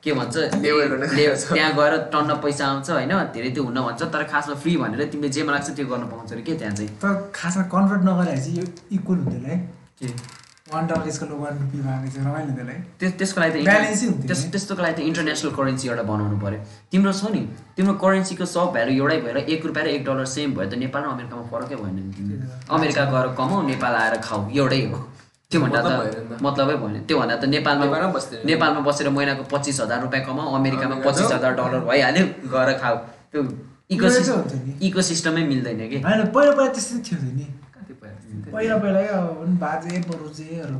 के भन्छ त्यहाँ गएर टन्न पैसा आउँछ होइन धेरै त्यो हुन भन्छ तर खासमा फ्री भनेर तिमीले जेमा लाग्छ त्यो गर्न पाउँछ अरे। के त्यहाँ चाहिँ? तर खासमा कन्भर्ट नगरे चाहिँ यो इक्वल हुँदैन है। के? वान डलर यसको वान रुपी भएको रमाइलो हुँदैन है त्यस त्यसको लागि त त्यस। त्यस्तोको लागि त इन्टरनेसनल करेन्सी एउटा बनाउनु पऱ्यो तिम्रो छ नि तिम्रो करेन्सीको सब भ्यालु एउटै भएर एक रुपियाँ र एक डलर सेम भयो त नेपाल र अमेरिकामा फरकै भएन नि तिमी अमेरिका गएर कमाऊ नेपाल आएर खाऊ एउटै हो त्यो भन्दा मतलब भएन नि त। मतलबै भएन त्यो भन्दा त नेपालमा नेपालमा बसेर महिनाको पच्चिस हजार रुपियाँ कमाऊ अमेरिकामा अमेरिका पच्चिस। हजार डलर भइहाल्यो गएर खाऊ त्यो इको। इको सिस्टमै मिल्दैन कि होइन पहिला पहिला त्यस्तै थियो नि? पहिला पहिला बाजे बरुजेहरू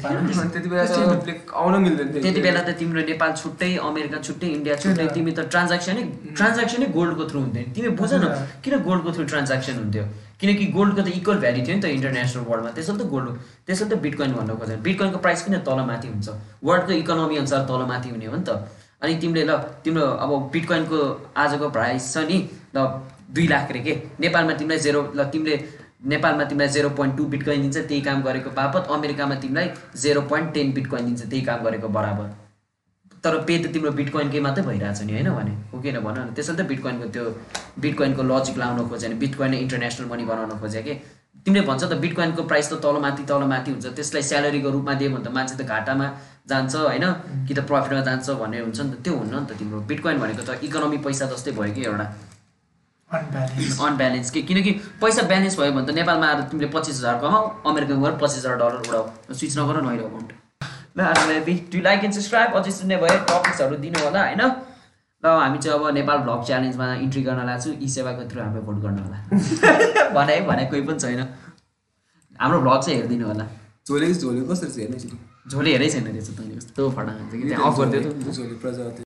त्यति बेला त थियो। आउन मिल्दैन थियो। त्यति बेला त तिम्रो नेपाल छुट्टै अमेरिका छुट्टै इन्डिया छुट्टै। तिमी त ट्रान्ज्याक्सनै ट्रान्ज्याक्सनै गोल्डको थ्रु हुन्थ्यो। तिमी बुझ न। किन गोल्डको थ्रु ट्रान्ज्याक्सन हुन्थ्यो? किनकि गोल्डको त इक्वल भ्याल्यु थियो नि त इन्टरनेसनल वर्ल्डमा त्यसैले त गोल्ड त्यसैले त बिटकोइन भन्नु खोजेन। बिटकोइनको प्राइस किन तलमाथि हुन्छ? वर्ल्डको इकोनोमी अनुसार तलमाथि हुने हो नि त। अनि तिमीले ल तिम्रो अब बिटकोइनको आजको प्राइस छ नि ल दुई लाख रे के? नेपालमा तिमीलाई जेरो ल तिमीले नेपालमा तिमीलाई जेरो पोइन्ट टू बिटकोइन दिन्छ त्यही काम गरेको बापत। अमेरिकामा तिमीलाई जेरो पोइन्ट टेन बिटकोइन दिन्छ त्यही काम गरेको बराबर। तर पे त तिम्रो बिटकोइनकै मात्रै भइरहेछ नि होइन भने? हो किन भन न? त्यसैले त बिटकोइनको त्यो बिटकोइनको लजिक लाउन खोज्यो भने बिटकोइन इन्टरनेसनल मनी बनाउन खोज्यो कि? तिमीले भन्छ त बिटकोइनको प्राइस त तलमाथि तलमाथि हुन्छ। त्यसलाई स्यालेरीको रूपमा दियो भने त मान्छे त घाटामा जान्छ होइन? कि त प्रफिटमा जान्छ भन्ने हुन्छ नि त। त्यो हुन्न नि त तिम्रो। बिटकोइन भनेको त इकोनोमी पैसा जस्तै भयो कि एउटा। अनब्यालेन्स अनब्यालेन्स के किनकि पैसा ब्यालेन्स भयो भने त नेपालमा आएर तिमीले पच्चिस हजार कमाऊ अमेरिका गएर पच्चिस हजार डलर उडाऊ। स्विच नगर न अहिले अमाउन्ट। ल आज टु लाइक एन्ड सब्सक्राइब अझै सुन्ने भयो टपिक्सहरू दिनु होला होइन? ल हामी चाहिँ अब नेपाल भ्लग च्यालेन्जमा इन्ट्री गर्न लाग्छु ई सेवाको थ्रु हाम्रो भोट गर्न होला। भने भने कोही पनि छैन। हाम्रो भ्लग चाहिँ हेरिदिनु होला। झोले झोले कसरी चाहिँ हेर्नु? झोले हेरै छैन रहेछ तैँले कस्तो फटा खान्छ कि त्यहाँ अफ गरिदियो त। झोले प्रजापति